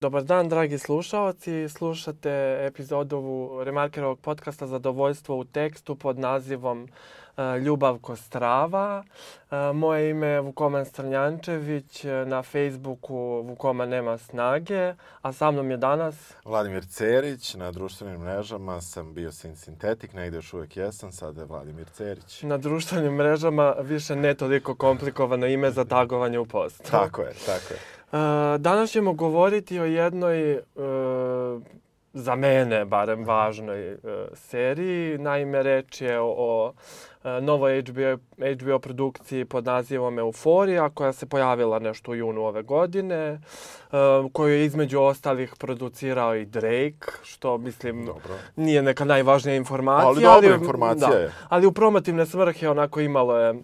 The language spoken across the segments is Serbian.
Dobar dan, dragi slušalci. Slušate epizodu Remarkerovog podcasta Zadovoljstvo u tekstu pod nazivom e, Ljubav strava. E, moje ime je Vukoman Strnjančević, na Facebooku Vukoma nema snage, a sa mnom je danas... Vladimir Cerić, na društvenim mrežama sam bio sin sintetik, negde još uvek jesam, sada je Vladimir Cerić. Na društvenim mrežama više ne toliko komplikovano ime za tagovanje u postu. Tako je, tako je. Danas ćemo govoriti o jednoj, e, za mene barem, važnoj e, seriji. Naime, reč je o, o e, novoj HBO, HBO produkciji pod nazivom Euforija, koja se pojavila nešto u junu ove godine, koju je između ostalih producirao i Drake, što mislim dobro. nije neka najvažnija informacija. Ali dobra ali, informacija da, je. Ali u promotivne svrhe onako imalo je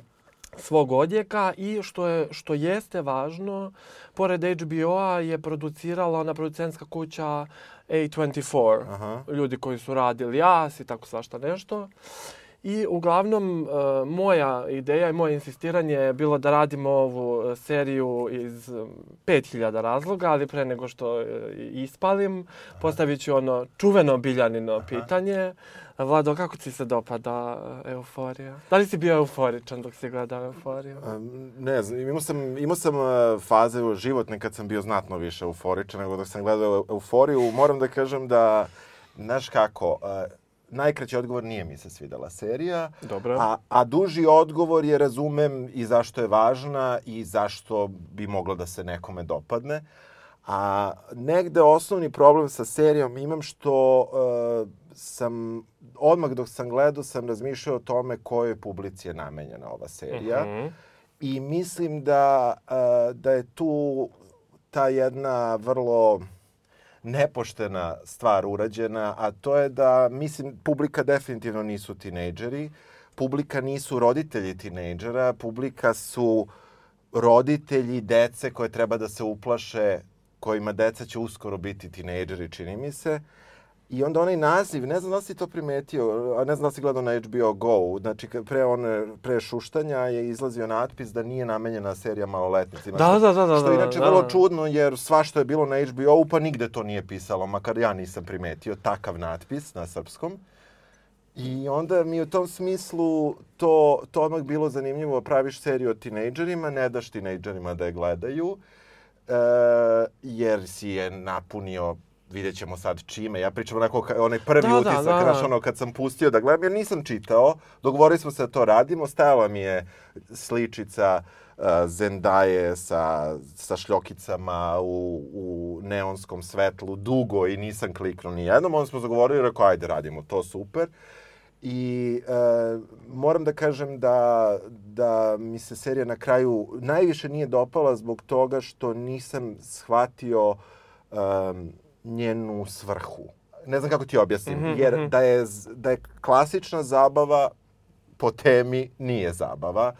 svog odjeka i što, je, što jeste važno, pored HBO-a je producirala ona producentska kuća A24. Aha. Ljudi koji su radili Jas i tako svašta nešto. I uglavnom uh, moja ideja i moje insistiranje je bilo da radimo ovu e, seriju iz 5000 razloga, ali pre nego što ispalim, postavit ću ono čuveno biljanino Aha. Vlado, kako ti se dopada Euforija? Da li si bio euforičan dok si gledao Euforiju? Ne znam, imao sam, imao sam faze životne kad sam bio znatno više euforičan nego dok sam gledao Euforiju. Moram da kažem da, znaš kako, najkraći odgovor nije mi se svidela serija. Dobro. A, a duži odgovor je razumem i zašto je važna i zašto bi mogla da se nekome dopadne. A negde osnovni problem sa serijom imam što uh, sam, odmah dok sam gledao, sam razmišljao o tome kojoj publici je namenjena ova serija. Uh mhm. -huh. I mislim da, uh, da je tu ta jedna vrlo nepoštena stvar urađena, a to je da, mislim, publika definitivno nisu tinejdžeri, publika nisu roditelji tinejdžera, publika su roditelji dece koje treba da se uplaše, kojima deca će uskoro biti tinejdžeri, čini mi se. I onda onaj naziv, ne znam da si to primetio, a ne znam da si gledao na HBO Go, znači pre, one, pre šuštanja je izlazio natpis da nije namenjena serija maloletnicima. Da, da, da, da. Što je inače da, vrlo da. čudno jer sva što je bilo na HBO-u pa nigde to nije pisalo, makar ja nisam primetio takav natpis na srpskom. I onda mi u tom smislu to, to odmah bilo zanimljivo, praviš seriju o tinejdžerima, ne daš tinejdžerima da je gledaju, e, jer si je napunio vidjet ćemo sad čime. Ja pričam onako, onaj prvi da, da utisak, da, da, znaš, ono, kad sam pustio da gledam, jer nisam čitao, dogovorili smo se da to radimo, stajala mi je sličica uh, Zendaje sa, sa šljokicama u, u neonskom svetlu dugo i nisam kliknuo ni jednom, onda smo zagovorili i rekao, ajde, radimo to, super. I uh, moram da kažem da, da mi se serija na kraju najviše nije dopala zbog toga što nisam shvatio um, njenu svrhu. Ne znam kako ti objasnim, mm -hmm, jer mhm. da je, da je klasična zabava po temi nije zabava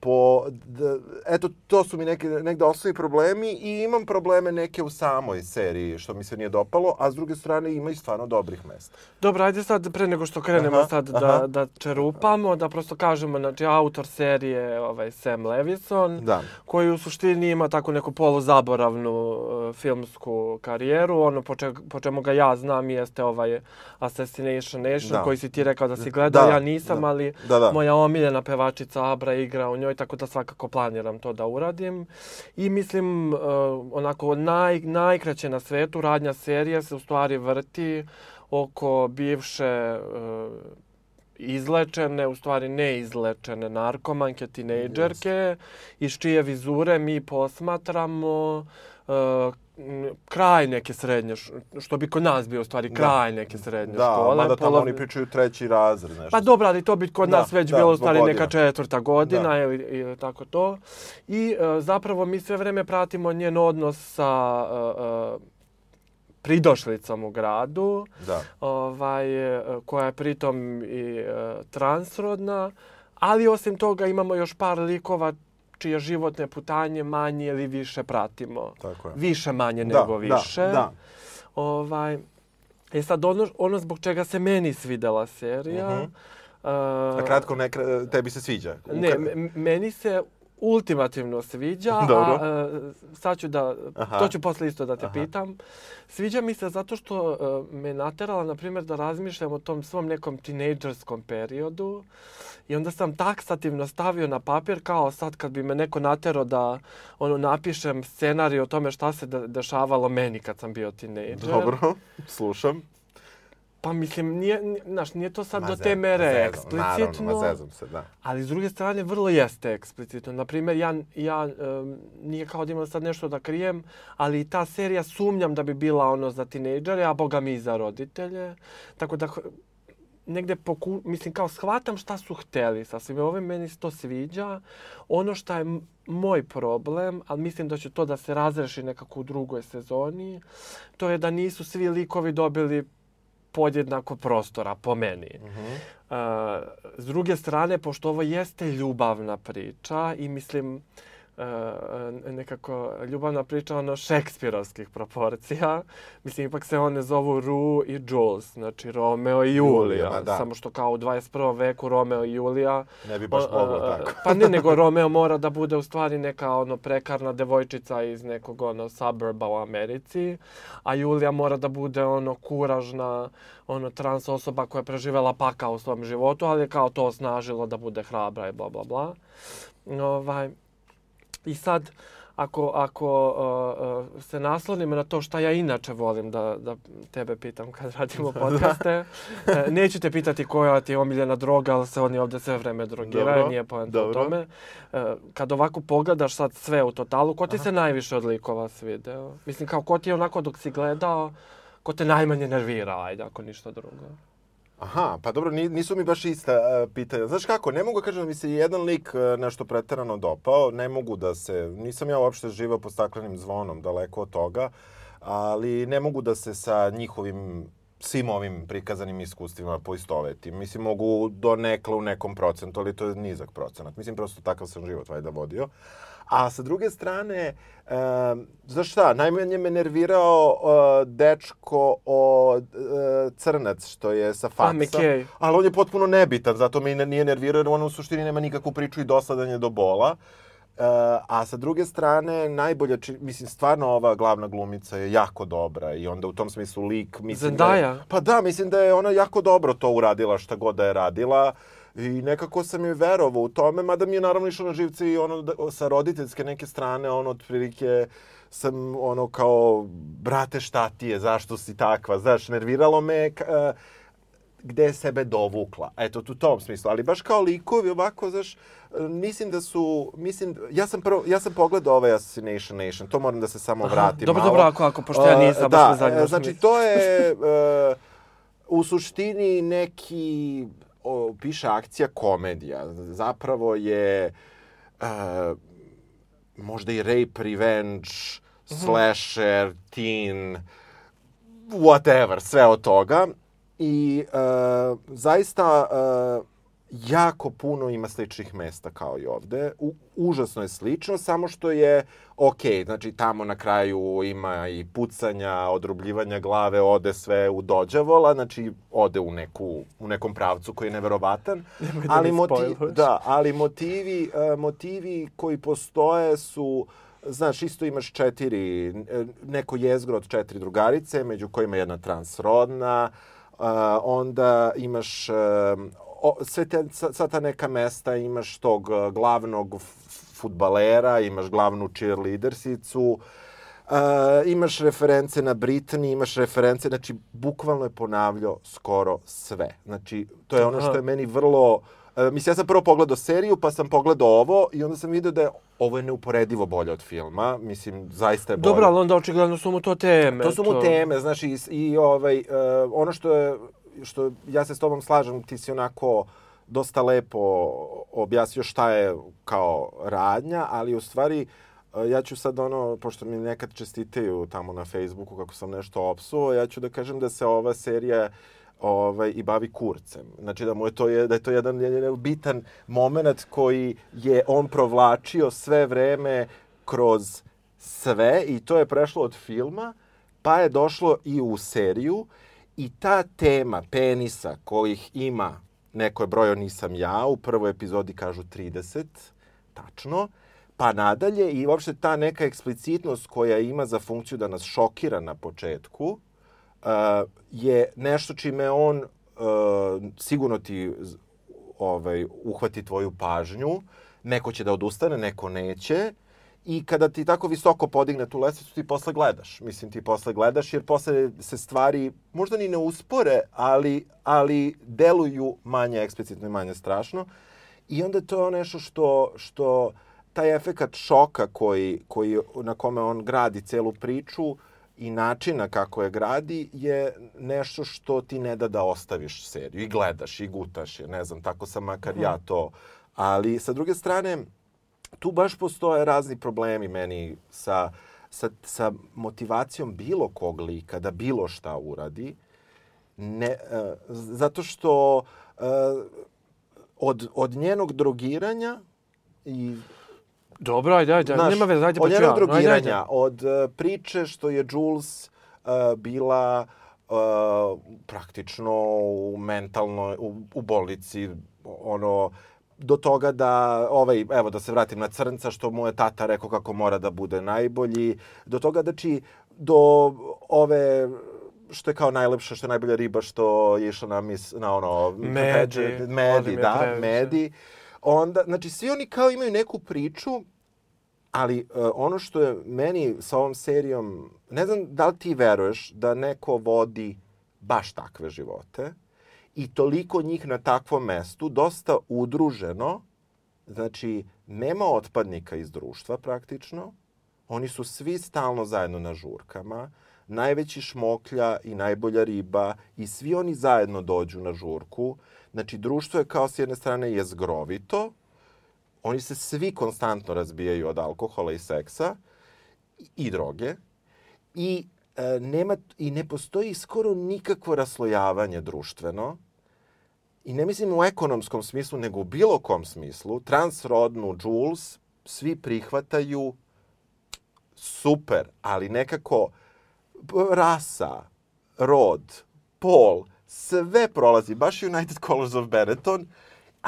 po, da, eto, to su mi neke, negde osnovi problemi i imam probleme neke u samoj seriji, što mi se nije dopalo, a s druge strane ima i stvarno dobrih mesta. Dobro, ajde sad, pre nego što krenemo aha, sad da, aha. da čerupamo, da prosto kažemo, znači, autor serije ovaj, Sam Levinson, da. koji u suštini ima tako neku poluzaboravnu uh, filmsku karijeru. Ono po, če, po čemu ga ja znam jeste ovaj Assassination Nation, da. koji si ti rekao da si gledao, da, ja nisam, da. ali da, da. moja omiljena pevačica Abra igra u njoj njoj, tako da svakako planiram to da uradim. I mislim, uh, onako, naj, najkraće na svetu, radnja serija se u stvari vrti oko bivše uh, izlečene, u stvari neizlečene narkomanke, tinejdžerke, yes. iz čije vizure mi posmatramo uh, kraj neke srednje, što bi kod nas bio u stvari da. kraj da. neke srednje da, škole. Da, mada tamo oni pričaju treći razred. Nešto. Pa dobro, ali to bi kod da, nas već da, bilo u stvari neka četvrta godina da. ili, ili tako to. I uh, zapravo mi sve vreme pratimo njen odnos sa uh, pridošlicom u gradu, da. ovaj, koja je pritom i uh, transrodna. Ali osim toga imamo još par likova čije životne putanje manje ili više pratimo. Tako je. Više manje da, nego da, više. Da, da. Ovaj, E sad, ono, ono zbog čega se meni svidela serija... Uh -huh. uh, Na kratko, ne, tebi se sviđa? Ne, meni se ultimativno sviđa, Dobro. a uh, sad ću da, Aha. to ću posle isto da te Aha. pitam. Sviđa mi se zato što uh, me naterala, na primjer, da razmišljam o tom svom nekom tinejdžerskom periodu. I onda sam taksativno stavio na papir kao sad kad bi me neko naterao da ono napišem scenarij o tome šta se dešavalo meni kad sam bio tinejdžer. Dobro, slušam. Pa mislim, nije, znaš, nije to sad ma do te mere zezam, eksplicitno. Naravno, ma zezam se, da. Ali s druge strane, vrlo jeste eksplicitno. Naprimjer, ja, ja um, nije kao da imam sad nešto da krijem, ali ta serija sumnjam da bi bila ono za tinejdžere, a boga mi i za roditelje. Tako da negde poku, mislim kao shvatam šta su hteli sa svime ovim, meni se to sviđa. Ono što je moj problem, ali mislim da će to da se razreši nekako u drugoj sezoni, to je da nisu svi likovi dobili podjednako prostora, po meni. Uh -huh. uh, s druge strane, pošto ovo jeste ljubavna priča i mislim, uh, nekako ljubavna priča ono šekspirovskih proporcija. Mislim, ipak se one zovu Ru i Jules, znači Romeo i Julija. Julija da. Samo što kao u 21. veku Romeo i Julija... Ne bi baš moglo tako. pa ne, nego Romeo mora da bude u stvari neka ono prekarna devojčica iz nekog ono suburba u Americi, a Julija mora da bude ono kuražna ono trans osoba koja je preživela paka u svom životu, ali je kao to osnažilo da bude hrabra i bla bla bla. Ovaj, I sad, ako, ako uh, uh, se naslonimo na to šta ja inače volim da, da tebe pitam kad radimo podcaste, uh, neću te pitati koja ti je omiljena droga, ali se oni ovde sve vreme drogiraju, nije poenta o tome. Uh, kad ovako pogledaš sad sve u totalu, ko ti Aha. se najviše od likova svideo? Mislim, kao ko ti je onako dok si gledao, ko te najmanje nervira, ajde, ako ništa drugo. Aha, pa dobro, nisu mi baš ista uh, pitanja. Znaš kako, ne mogu kažem da mi se jedan lik uh, nešto preterano dopao, ne mogu da se, nisam ja uopšte živao po staklenim zvonom, daleko od toga, ali ne mogu da se sa njihovim svim ovim prikazanim iskustvima poistovetim. Mislim, mogu do nekla u nekom procentu, ali to je nizak procenat. Mislim, prosto takav sam život vajda vodio. A sa druge strane, uh, znaš šta, najmanje me nervirao uh, dečko od uh, Crnac, što je sa faksa. Okay. Ali on je potpuno nebitan, zato me nije nervirao, jer on u suštini nema nikakvu priču i dosadanje do bola. Uh, a sa druge strane, najbolja, či, mislim, stvarno ova glavna glumica je jako dobra i onda u tom smislu lik... Mislim Zendaya? Da je, pa da, mislim da je ona jako dobro to uradila šta god da je radila. Uh, I nekako sam joj verovao u tome, mada mi je naravno išlo na živce i ono da, sa roditeljske neke strane, ono otprilike sam ono kao, brate šta ti je, zašto si takva, znaš, nerviralo me uh, gde je sebe dovukla. Eto, u tom smislu. Ali baš kao likovi ovako, znaš, mislim da su, mislim, ja sam prvo, ja sam pogledao ovaj Assassination Nation, to moram da se samo vratim dobro, malo. Dobro, ako, ako, pošto ja nisam, uh, baš da, me znači, to je uh, u suštini neki o, piše akcija komedija. Zapravo je uh, možda i rape, revenge, mm -hmm. slasher, teen, whatever, sve od toga. I uh, zaista uh, jako puno ima sličnih mesta kao i ovde. U, užasno je slično, samo što je ok, znači tamo na kraju ima i pucanja, odrubljivanja glave, ode sve u dođavola, znači ode u, neku, u nekom pravcu koji je neverovatan. Nemoj da ali, motiv, da, ali motivi, uh, motivi koji postoje su Znaš, isto imaš četiri, neko jezgro od četiri drugarice, među kojima je jedna transrodna, uh, onda imaš uh, o, sve te, sva ta neka mesta imaš tog uh, glavnog futbalera, imaš glavnu cheerleadersicu, Uh, imaš reference na Britney, imaš reference, znači, bukvalno je ponavljao skoro sve. Znači, to je ono što je meni vrlo... Uh, mislim, ja sam prvo pogledao seriju, pa sam pogledao ovo i onda sam vidio da je ovo je neuporedivo bolje od filma. Mislim, zaista je bolje. Dobro, ali onda očigledno su mu to teme. To su mu to... teme, znači, i, i ovaj, uh, ono što je što ja se s tobom slažem, ti si onako dosta lepo objasnio šta je kao radnja, ali u stvari e, ja ću sad ono, pošto mi nekad čestitaju tamo na Facebooku kako sam nešto opsuo, ja ću da kažem da se ova serija ovaj, i bavi kurcem. Znači da mu je to, je, da je to jedan, jedan bitan moment koji je on provlačio sve vreme kroz sve i to je prešlo od filma, pa je došlo i u seriju I ta tema penisa kojih ima, neko je brojo nisam ja, u prvoj epizodi kažu 30, tačno, pa nadalje i uopšte ta neka eksplicitnost koja ima za funkciju da nas šokira na početku, uh, je nešto čime on uh, sigurno ti ovaj, uhvati tvoju pažnju, neko će da odustane, neko neće, I kada ti tako visoko podigne tu lestvicu, ti posle gledaš. Mislim, ti posle gledaš jer posle se stvari možda ni ne uspore, ali, ali deluju manje eksplicitno i manje strašno. I onda to je nešto što, što taj efekat šoka koji, koji, na kome on gradi celu priču i načina kako je gradi je nešto što ti ne da da ostaviš seriju i gledaš i gutaš je. Ne znam, tako sam makar ja mhm. to. Ali sa druge strane, tu baš postoje razni problemi meni sa, sa, sa motivacijom bilo kog lika da bilo šta uradi. Ne, uh, zato što uh, od, od njenog drogiranja i Dobro, ajde, ajde, Znaš, nema veze, ajde, pa Od njenog drogiranja, ajde, ajde. od uh, priče što je Jules uh, bila uh, praktično u mentalno, u, u bolnici, ono, do toga da, ovaj, evo da se vratim na Crnca, što mu je tata rekao kako mora da bude najbolji, do toga da či, do ove što je kao najlepša, što je najbolja riba što je išla na, mis, na ono... Medi. Medi, da, previše. Medi. Onda, znači, svi oni kao imaju neku priču, ali uh, ono što je meni sa ovom serijom, ne znam da li ti veruješ da neko vodi baš takve živote, i toliko njih na takvom mestu, dosta udruženo, znači nema otpadnika iz društva praktično, oni su svi stalno zajedno na žurkama, najveći šmoklja i najbolja riba i svi oni zajedno dođu na žurku. Znači, društvo je kao s jedne strane je zgrovito, oni se svi konstantno razbijaju od alkohola i seksa i droge i e, nema i ne postoji skoro nikakvo raslojavanje društveno i ne mislim u ekonomskom smislu, nego u bilo kom smislu, transrodnu Jules svi prihvataju super, ali nekako rasa, rod, pol, sve prolazi, baš United Colors of Benetton,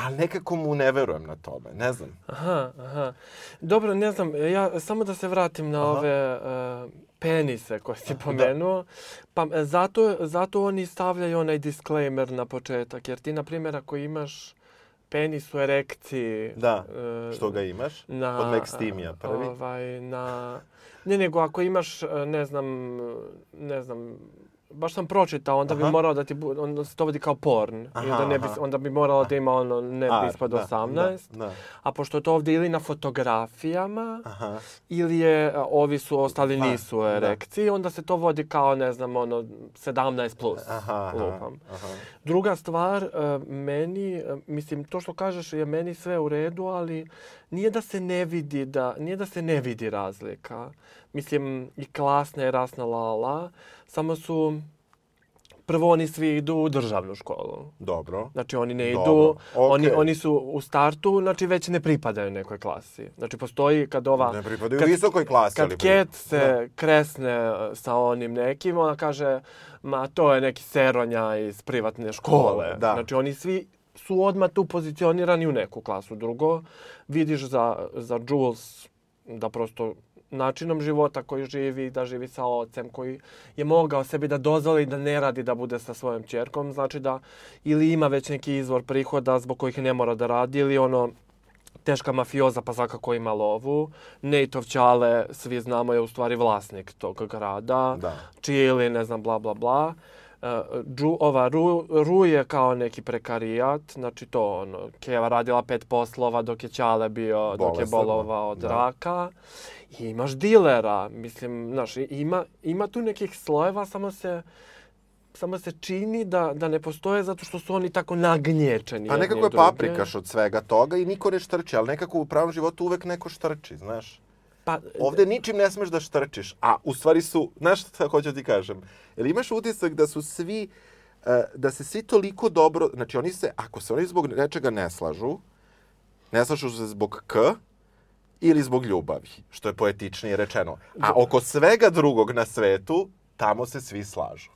ali nekako mu ne verujem na tome, ne znam. Aha, aha. Dobro, ne znam, ja samo da se vratim na aha. ove uh, penise koje si da. pomenuo. Pa e, zato, zato oni stavljaju onaj disclaimer na početak. Jer ti, na primjer, ako imaš penis u erekciji... Da, uh, što ga imaš? Na, Od Mextimija prvi? Ovaj, na... Ne, nego ako imaš, ne znam, ne znam, baš sam pročitao, onda aha. bi morao da ti onda se to vidi kao porn. Aha, I onda, ne bi, onda bi moralo da ima ono ne bi ispod 18. Da, da. A pošto je to ovdje ili na fotografijama, aha. ili je, ovi su ostali pa, nisu u erekciji, da. onda se to vodi kao, ne znam, ono, 17 plus. Aha, lupam. Aha. Druga stvar, e, meni, e, mislim, to što kažeš je meni sve u redu, ali nije da se ne vidi, da, nije da se ne vidi razlika. Mislim, i klasna je rasna lala, samo su prvo oni svi idu u državnu školu. Dobro. Znači oni ne idu, okay. oni, oni su u startu, znači već ne pripadaju nekoj klasi. Znači postoji kad ova... Ne pripadaju kad, visokoj klasi. Kad Ket se da. kresne sa onim nekim, ona kaže, ma to je neki seronja iz privatne škole. Da. Znači oni svi su odmah tu pozicionirani u neku klasu. Drugo, vidiš za, za Jules da prosto načinom života koji živi, da živi sa ocem koji je mogao sebi da dozvoli da ne radi da bude sa svojom čerkom, znači da ili ima već neki izvor prihoda zbog kojih ne mora da radi ili ono teška mafioza pa svakako ima lovu. Nejtov Ćale, svi znamo, je u stvari vlasnik tog grada. Da. Čije ili ne znam, bla, bla, bla. Uh, ova Ru, Ru je kao neki prekarijat, znači to ono, Keva radila pet poslova dok je Ćale bio, Bolestan, dok je bolovao od da. raka. I imaš dilera, mislim, znaš, ima, ima tu nekih slojeva, samo se samo se čini da, da ne postoje zato što su oni tako nagnječeni. Pa nekako je paprikaš od svega toga i niko ne štrči, ali nekako u pravom životu uvek neko štrči, znaš. Pa, Ovde ničim ne smeš da štrčiš, a u stvari su, znaš šta hoću da ti kažem, jel imaš utisak da su svi, e, da se svi toliko dobro, znači oni se, ako se oni zbog nečega ne slažu, ne slažu se zbog K, ili zbog ljubavi, što je poetičnije rečeno. A oko svega drugog na svetu, tamo se svi slažu.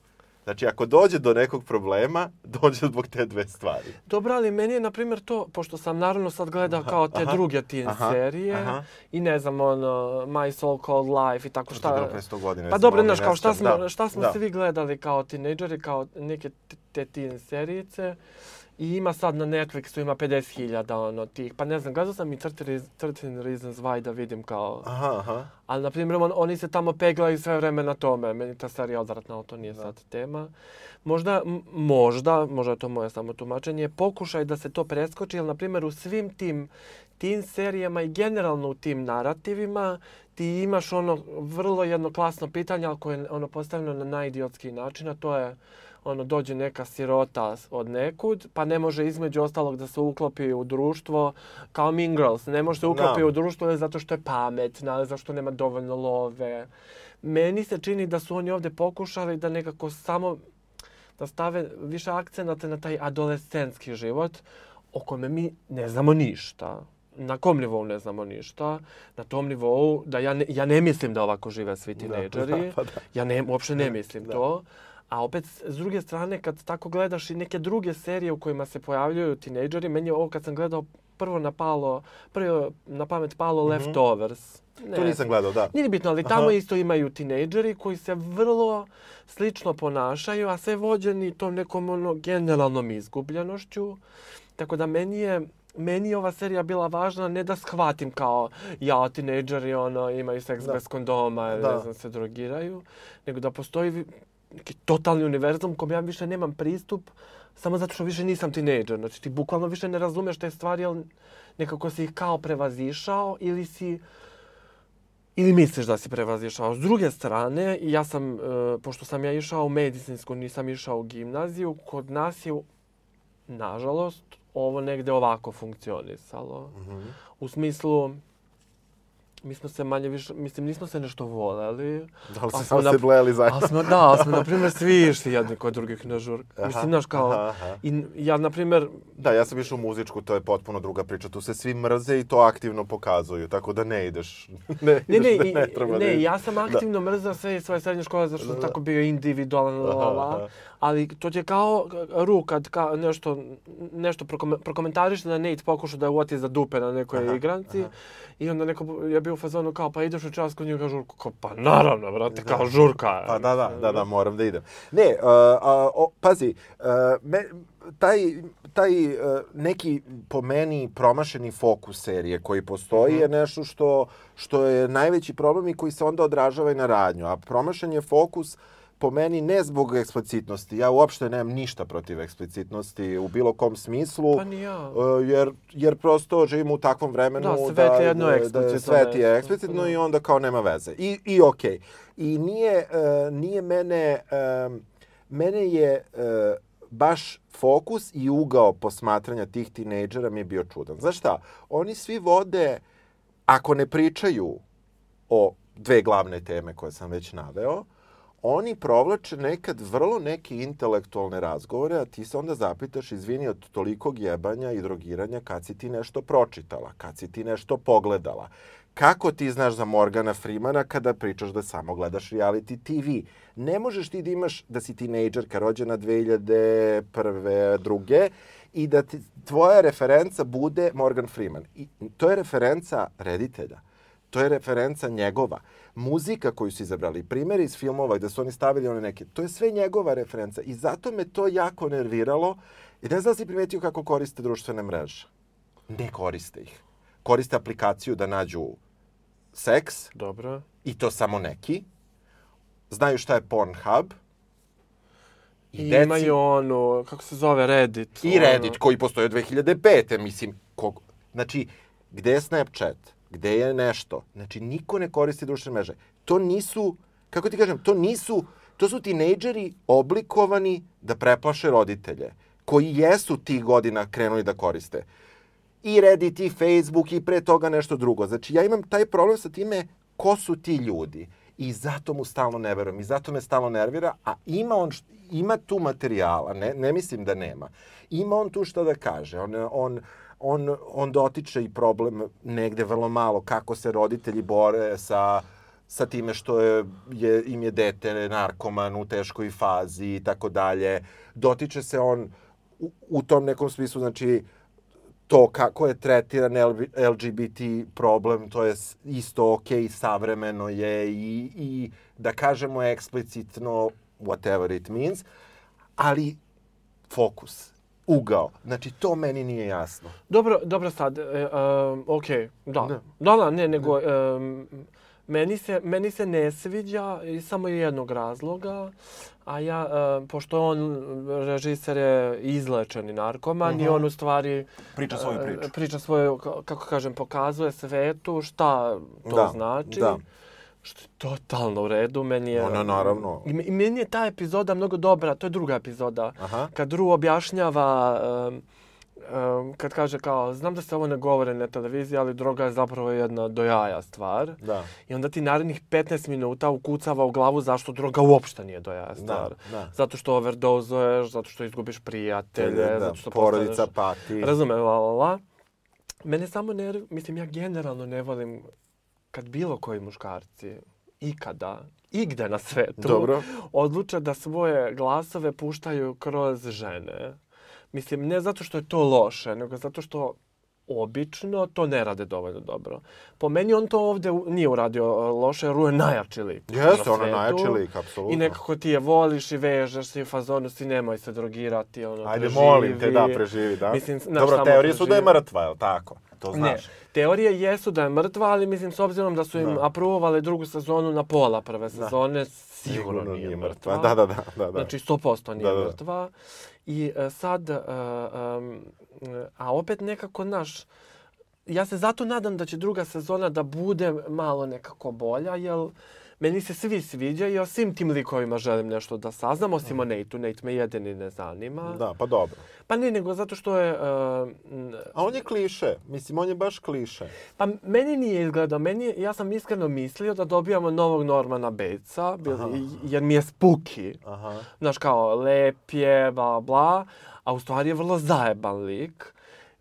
Znači, ako dođe do nekog problema, dođe zbog te dve stvari. Dobro, ali meni je, na primjer, to, pošto sam naravno sad gledao aha, kao te aha, druge teen aha, serije aha. i ne znam, ono, My So Called Life i tako šta... To je 100 godina. Pa dobro, znaš, kao šta smo, da, šta smo da. se vi gledali kao tinejdžeri, kao neke te teen serijice. I ima sad na Netflixu ima 50.000 ono tih. Pa ne znam, gledao sam i 13 Reasons Why da vidim kao... Aha, aha. Ali, na primjer, on, oni se tamo peglaju sve vreme na tome. Meni ta serija odvratna, to nije da. sad tema. Možda, možda, možda je to moje samo tumačenje, pokušaj da se to preskoči, jer, na primjer, u svim tim tim serijama i generalno u tim narativima ti imaš ono vrlo jedno klasno pitanje, ali koje je ono postavljeno na najidiotski način, a to je ono dođe neka sirota od nekud, pa ne može između ostalog da se uklopi u društvo kao Mean Girls. Ne može se uklopi no. u društvo zato što je pametna, zato što nema dovoljno love. Meni se čini da su oni ovde pokušali da nekako samo da stave više akcenata na taj adolescentski život o kome mi ne znamo ništa. Na kom nivou ne znamo ništa? Na tom nivou da ja ne, ja ne mislim da ovako žive svi tinejdžeri. Da, da, pa da. Ja ne, uopšte ne mislim da. to. A opet, s druge strane, kad tako gledaš i neke druge serije u kojima se pojavljuju tinejdžeri, meni je ovo kad sam gledao prvo napalo, prvo na pamet palo mm -hmm. Leftovers. Ne, to nisam gledao, da. Nije bitno, ali tamo Aha. isto imaju tinejdžeri koji se vrlo slično ponašaju, a sve vođeni tom nekom ono, generalnom izgubljenošću. Tako da meni je meni je ova serija bila važna ne da shvatim kao ja, tinejdžeri ono, imaju seks da. bez kondoma ili da. ne znam, se drogiraju, nego da postoji neki totalni univerzum kom ja više nemam pristup samo zato što više nisam tinejdžer. Znači ti bukvalno više ne razumeš te stvari, ali nekako si ih kao prevazišao ili si ili misliš da si prevazišao. S druge strane, ja sam, e, pošto sam ja išao u medicinsku, nisam išao u gimnaziju, kod nas je, nažalost, ovo negde ovako funkcionisalo. Mm -hmm. U smislu, mi smo se manje više, mislim, nismo se nešto voleli. Da li se samo se blejali zajedno? Ali smo, da, ali smo, na primjer, svi išli jedni kod drugih na žur. Aha, mislim, znaš, kao, aha, aha. i ja, na primjer... Da, ja sam išao u muzičku, to je potpuno druga priča. Tu se svi mrze i to aktivno pokazuju, tako da ne ideš. ne, ne, ne, ne, treba ne, ne, ja sam aktivno da. mrzao sve svoje srednje škole, zato što sam da. tako bio individualan, lala. Ali to je kao Ru kad ka, nešto, nešto prokomentariš da Nate pokušao da je uvati za dupe na nekoj aha, igranci. Aha. I onda neko je bio u fazonu kao, pa ideš u čas kod njega žurku. Kao, pa naravno, brate, da. kao žurka. Pa da, da, da, da, moram da idem. Ne, uh, uh, pazi, uh, me, taj, taj uh, neki po meni promašeni fokus serije koji postoji mm. je nešto što, što je najveći problem i koji se onda odražava i na radnju. A promašen je fokus uh, po meni ne zbog eksplicitnosti. Ja uopšte nemam ništa protiv eksplicitnosti u bilo kom smislu. Pa ni ja. Uh, jer, jer prosto živimo u takvom vremenu da, svet da, je jedno da. Da, svet je eksplicitno da. i onda kao nema veze. I, i okej. Okay. I nije, uh, nije mene... Um, mene je uh, baš fokus i ugao posmatranja tih tinejdžera mi je bio čudan. Znaš šta? Oni svi vode, ako ne pričaju o dve glavne teme koje sam već naveo, oni provlače nekad vrlo neke intelektualne razgovore, a ti se onda zapitaš, izvini, od tolikog jebanja i drogiranja, kad si ti nešto pročitala, kad si ti nešto pogledala, kako ti znaš za Morgana Freemana kada pričaš da samo gledaš reality TV? Ne možeš ti da imaš, da si tinejdžerka rođena 2001. druge i da ti, tvoja referenca bude Morgan Freeman. I to je referenca reditelja. To je referenca njegova muzika koju su izabrali, primjeri iz filmova gde su oni stavili one neke, to je sve njegova referenca i zato me to jako nerviralo i ne znam da si primetio kako koriste društvene mreže. Ne koriste ih. Koriste aplikaciju da nađu seks. Dobro. I to samo neki. Znaju šta je Pornhub. I, I deci... imaju ono, kako se zove, Reddit. I ono... Reddit, koji postoje od 2005. Mislim, kog... znači, gde je Snapchat? Gde je nešto. Znači, niko ne koristi društvene mreže. To nisu, kako ti kažem, to nisu, to su tinejdžeri oblikovani da preplaše roditelje, koji jesu tih godina krenuli da koriste. I Reddit, i Facebook, i pre toga nešto drugo. Znači, ja imam taj problem sa time ko su ti ljudi. I zato mu stalno ne verujem. I zato me stalno nervira. A ima on, ima tu materijala. Ne, ne mislim da nema. Ima on tu što da kaže. On, on, on, on dotiče i problem negde vrlo malo kako se roditelji bore sa sa time što je, je, im je dete narkoman u teškoj fazi i tako dalje. Dotiče se on u, u tom nekom smislu, znači, to kako je tretiran LGBT problem, to je isto ok, savremeno je i, i da kažemo eksplicitno whatever it means, ali fokus, ugao. Znači, to meni nije jasno. Dobro, dobro sad, e, um, ok, da. Da, da, da ne, nego... Um, Meni se, meni se ne sviđa iz samo jednog razloga, a ja, uh, pošto on, režiser je izlečeni narkoman uh -huh. i mhm. on u stvari... Priča svoju priču. Uh, priča svoju, kako kažem, pokazuje svetu šta to da, znači. Da. Što je totalno u redu, meni je... Ona, naravno. I, I meni je ta epizoda mnogo dobra, to je druga epizoda. Aha. Kad Ru objašnjava... Uh, um, kad kaže kao, znam da se ovo ne govore na televiziji, ali droga je zapravo jedna dojaja stvar. Da. I onda ti narednih 15 minuta ukucava u glavu zašto droga uopšte nije dojaja stvar. Da, da. Zato što overdozuješ, zato što izgubiš prijatelje, da, zato što porodica pati. Razume, la, la, la. Mene samo ne, mislim, ja generalno ne volim kad bilo koji muškarci ikada, igde na svetu, Dobro. odluče da svoje glasove puštaju kroz žene. Mislim, ne zato što je to loše, nego zato što obično to ne rade dovoljno dobro. Po meni on to ovde nije uradio e, loše, jer je najjači lik. Jeste, on je najjači lik, apsolutno. I nekako ti je voliš i vežeš se u fazonu, si nemoj se drogirati, ono, Ajde, preživi. molim te da preživi, da? Mislim, znaš, Dobro, teorije su da je mrtva, je li tako? To znaš. Ne, teorije jesu da je mrtva, ali mislim, s obzirom da su im da. aprovovali drugu sezonu na pola prve sezone, da. sigurno, sigurno nije mrtva. Da, da, da, da, da. Znači, 100% nije da, da. mrtva. I uh, sad, uh, um, a opet nekako, naš, ja se zato nadam da će druga sezona da bude malo nekako bolja, jer meni se svi sviđaju, ja svim tim likovima želim nešto da saznam, osim o Nate-u. Nate me jedini ne zanima. Da, pa dobro. Pa ne, nego zato što je... Uh, A on je kliše. Mislim, on je baš kliše. Pa meni nije izgledao. Meni, ja sam iskreno mislio da dobijamo novog Normana Batesa, jer mi je spuki. Aha. Znaš, kao, lep je, bla, bla. A u stvari je vrlo zajeban lik.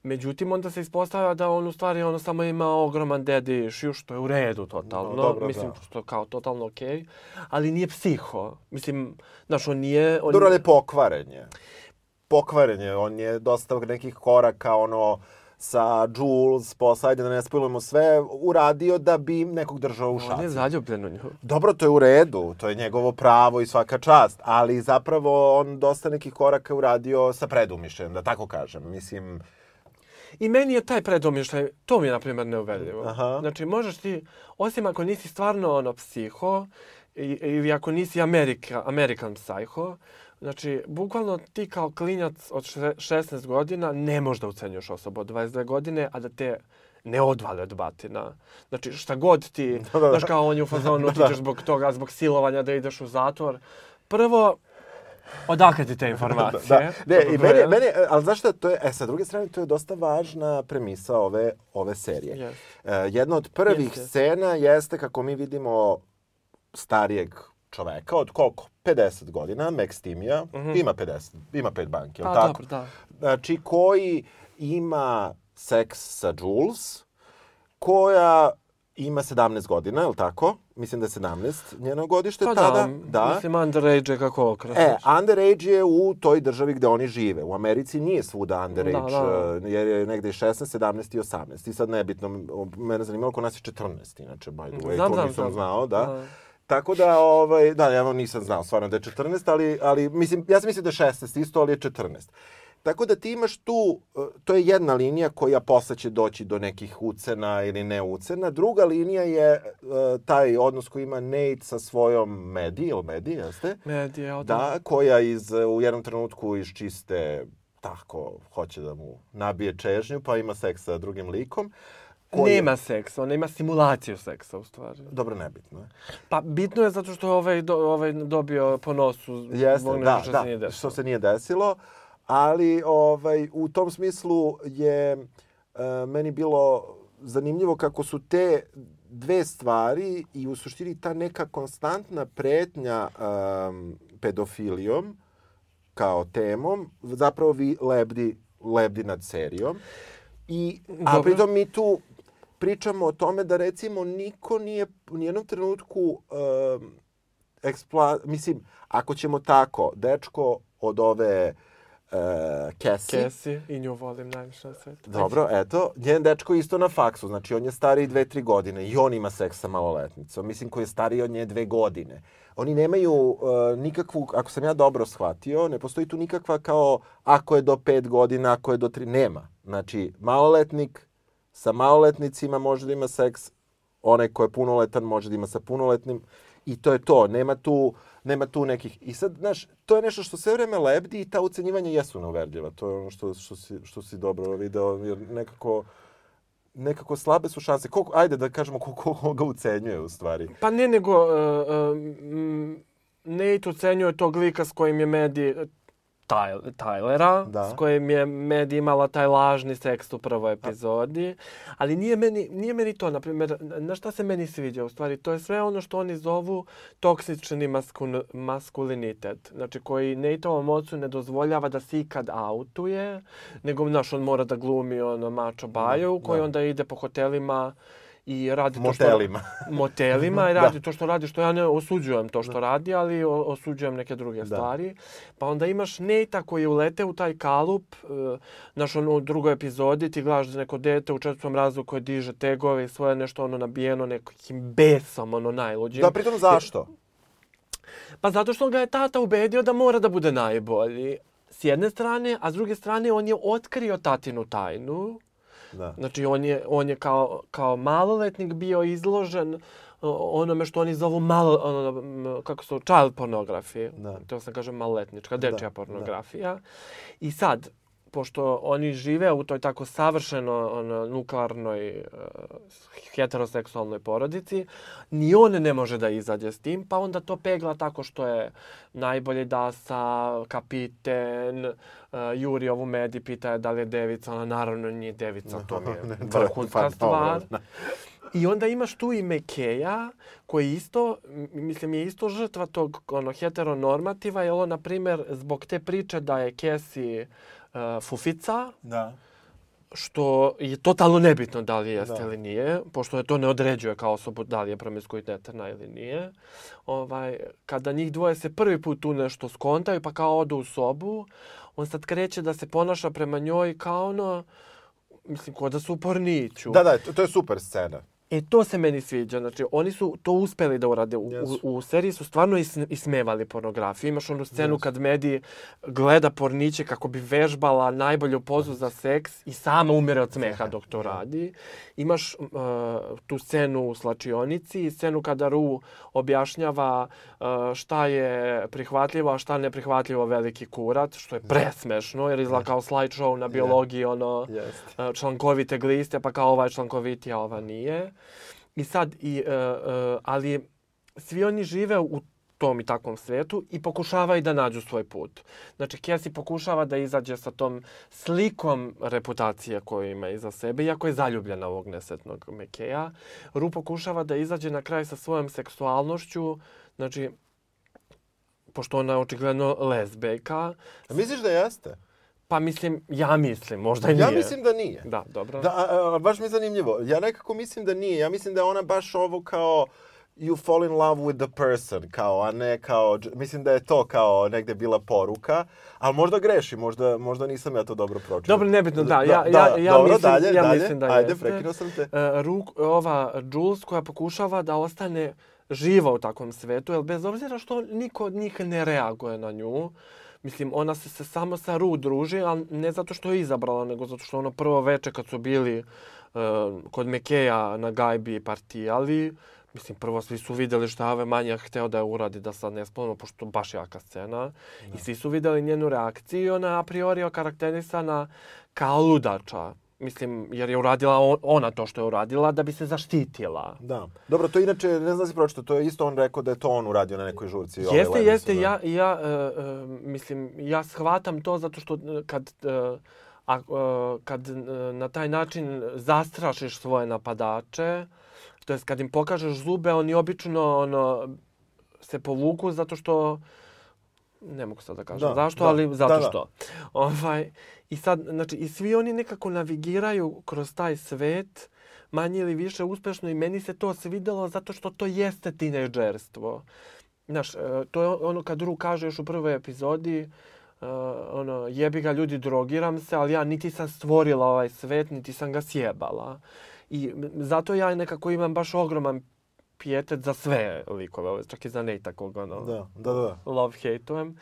Međutim, onda se ispostavlja da on u stvari ono samo ima ogroman daddy issue, što je u redu totalno. No, dobro, Mislim, da. što je kao totalno okej. Okay. Ali nije psiho. Mislim, znaš, on nije... On... Dobro, ali pokvaren je. Pokvaren je. On je dosta nekih koraka, ono, sa Jules, posle, ajde da ne spojujemo sve, uradio da bi nekog držao u šaci. On je zaljubljen u nju. Dobro, to je u redu, to je njegovo pravo i svaka čast, ali zapravo on dosta nekih koraka uradio sa predumišljem, da tako kažem. Mislim, I meni je taj predomišljaj, to mi je, na primjer, neuvedljivo. Aha. Znači, možeš ti, osim ako nisi stvarno ono psiho, ili ako nisi Amerika, American Psycho, znači, bukvalno ti kao klinjac od 16 godina ne možeš da ucenjuš osobu od 22 godine, a da te ne odvale od batina. Znači, šta god ti, da, da, da. znaš kao on je u fazonu, da, da. ti zbog toga, zbog silovanja da ideš u zatvor. Prvo, Odakle ti te informacije? da, da. Ne, i mene, mene, ali znaš šta, to je, e, sa druge strane, to je dosta važna premisa ove, ove serije. Yes. E, jedna od prvih yes, scena jeste kako mi vidimo starijeg čoveka od koliko? 50 godina, Max Timija, mm -hmm. ima 50, ima pet banki, je pa, tako? Dobro, da. Znači, koji ima seks sa Jules, koja ima 17 godina, je li tako? Mislim da je 17 njeno godište pa tada. Da, da. Mislim, underage je kako okrasiš. E, underage je u toj državi gde oni žive. U Americi nije svuda underage, da, da. jer je negde 16, 17 i 18. I sad nebitno, mene zanimalo ko nas je 14, inače, by the way, znam, to znam, nisam znam. znao, da. da. Tako da, ovaj, da, ja nisam znao stvarno da je 14, ali, ali mislim, ja sam mislio da je 16 isto, ali je 14. Tako da ti imaš tu, e, to je jedna linija koja posle će doći do nekih ucena ili ne ucena. Druga linija je uh, taj odnos koji ima Nate sa svojom Medi, ili Medi, jeste? Medi, ja, da. koja iz, u jednom trenutku iz čiste tako hoće da mu nabije čežnju, pa ima seks sa drugim likom. Koji... Nema seksa, ona ima simulaciju seksa u stvari. Dobro, nebitno je. Pa bitno je zato što ovaj, do, ovaj dobio po nosu Jeste, da, što da, se nije desilo. Što se nije desilo. Ali ovaj, u tom smislu je uh, meni bilo zanimljivo kako su te dve stvari i u suštini ta neka konstantna pretnja um, pedofilijom kao temom zapravo vi lebdi, lebdi nad serijom. I, a pritom mi tu pričamo o tome da recimo niko nije u nijednom trenutku um, ekspla... Mislim, ako ćemo tako, dečko od ove uh, Cassie. Cassie i nju volim najviše na svetu. Dobro, eto, njen dečko isto na faksu, znači on je stariji dve, tri godine i on ima seks sa maloletnicom, mislim koji je stariji od nje dve godine. Oni nemaju uh, nikakvu, ako sam ja dobro shvatio, ne postoji tu nikakva kao ako je do pet godina, ako je do tri, nema. Znači, maloletnik sa maloletnicima može da ima seks, onaj ko je punoletan može da ima sa punoletnim i to je to. Nema tu, nema tu nekih... I sad, znaš, to je nešto što sve vreme lebdi i ta ucenjivanja jesu neuverljiva. To je ono što, što, si, što si dobro video, jer nekako nekako slabe su šanse. Koliko, ajde da kažemo koliko ko ga ucenjuje u stvari. Pa ne, nego uh, uh, Nate ucenjuje tog lika s kojim je Medi Tylera, da. s kojim je Med imala taj lažni seks u prvoj epizodi. Ali nije meni, nije meni to, na primjer, na šta se meni sviđa u stvari? To je sve ono što oni zovu toksični maskul, maskulinitet. Znači, koji Nateovom ocu ne dozvoljava da se ikad autuje, nego, znaš, on mora da glumi ono mačo baju, koji da. onda ide po hotelima i radi to što motelima i radi da. to što radi što ja ne osuđujem to što da. radi ali osuđujem neke druge da. stvari pa onda imaš Neta koji ulete u taj kalup e, naš ono u drugoj epizodi ti gledaš da neko dete u četvrtom razredu koje diže tegove i svoje nešto ono nabijeno nekim besom ono najluđim da pritom zašto pa zato što ga je tata ubedio da mora da bude najbolji s jedne strane a s druge strane on je otkrio tatinu tajnu Da. Znači, on je, on je kao, kao maloletnik bio izložen onome što oni zovu malo, ono, kako su, child pornografije. Da. To sam kažem maloletnička, dečja da. pornografija. Da. I sad, pošto oni žive u toj tako savršeno ono, nuklearnoj uh, heteroseksualnoj porodici, ni on ne može da izađe s tim, pa onda to pegla tako što je najbolje da sa kapiten, uh, Juri ovu medi pita je da li je devica, ona naravno nije devica, to mi je vrhunska stvar. I onda imaš tu i Mekeja, koji isto, mislim, je isto žrtva tog ono, heteronormativa, jer on, na primjer, zbog te priče da je Cassie uh, fufica. Da. Što je totalno nebitno da li jeste da. ili nije, pošto je to ne određuje kao osobu da li je promiskuitetna ili nije. Ovaj, kada njih dvoje se prvi put tu nešto skontaju pa kao odu u sobu, on sad kreće da se ponaša prema njoj kao ono, mislim, kod da su u porniću. Da, da, to, to je super scena. E, to se meni sviđa. Znači, oni su to uspeli da urade. U, yes. u, u seriji su stvarno is, ismevali pornografiju. Imaš onu scenu yes. kad Medi gleda porniće kako bi vežbala najbolju pozu za seks i sama umire od smeha dok to radi. Imaš uh, tu scenu u slačionici i scenu kada Ru objašnjava uh, šta je prihvatljivo, a šta neprihvatljivo veliki kurat, što je presmešno, jer izgleda kao slideshow na biologiji, ono, yes. uh, člankovite gliste, pa kao ovaj člankoviti, a ova nije. I sad, i, uh, uh, ali svi oni žive u tom i takvom svetu i pokušavaju da nađu svoj put. Znači, Cassie pokušava da izađe sa tom slikom reputacije koju ima iza sebe, iako je zaljubljena ovog nesretnog Mekeja. Ru pokušava da izađe na kraj sa svojom seksualnošću, znači, pošto ona je očigledno lesbejka. A misliš da jeste? Pa mislim, ja mislim, možda i nije. Ja mislim da nije. Da, dobro. Da, a, a, baš mi je zanimljivo. Ja nekako mislim da nije. Ja mislim da je ona baš ovo kao you fall in love with the person, kao, a ne kao, mislim da je to kao negde bila poruka, ali možda greši, možda, možda nisam ja to dobro pročitao. Dobro, nebitno, da, ja, da, ja, ja, dobro, mislim, dalje, ja dalje, mislim da ajde, jeste. prekinuo sam te. Uh, Ruk, ova Jules koja pokušava da ostane živa u takvom svetu, jer bez obzira što niko od njih ne reaguje na nju, Mislim, ona se, se samo sa Ru druži, ali ne zato što je izabrala, nego zato što ono prvo veče kad su bili uh, kod Mekeja na gajbi partijali, mislim, prvo svi su videli šta ove manja hteo da je uradi da sad ne spomenu, pošto baš jaka scena. Da. I svi su videli njenu reakciju i ona je a priori okarakterisana kao ludača. Mislim, jer je uradila ona to što je uradila da bi se zaštitila. Da. Dobro, to inače, ne znam da si pročito, to je isto on rekao da je to on uradio na nekoj žurci. Jeste, ove jeste. Da. Ja, ja uh, uh, mislim, ja shvatam to zato što kad... Uh, a, uh, kad uh, na taj način zastrašiš svoje napadače, to jest kad im pokažeš zube, oni obično ono, se povuku zato što ne mogu sad da kažem da, zašto, da, ali zato da, da. što. Ovaj, I sad, znači, i svi oni nekako navigiraju kroz taj svet manje ili više uspešno i meni se to svidelo zato što to jeste tinejdžerstvo. Znaš, e, to je ono kad Ru kaže još u prvoj epizodi, uh, ono, jebi ga ljudi, drogiram se, ali ja niti sam stvorila ovaj svet, niti sam ga sjebala. I zato ja nekako imam baš ogroman pijetet za sve likove, čak i za ne takvog ono, da, da, da. love hate-ujem.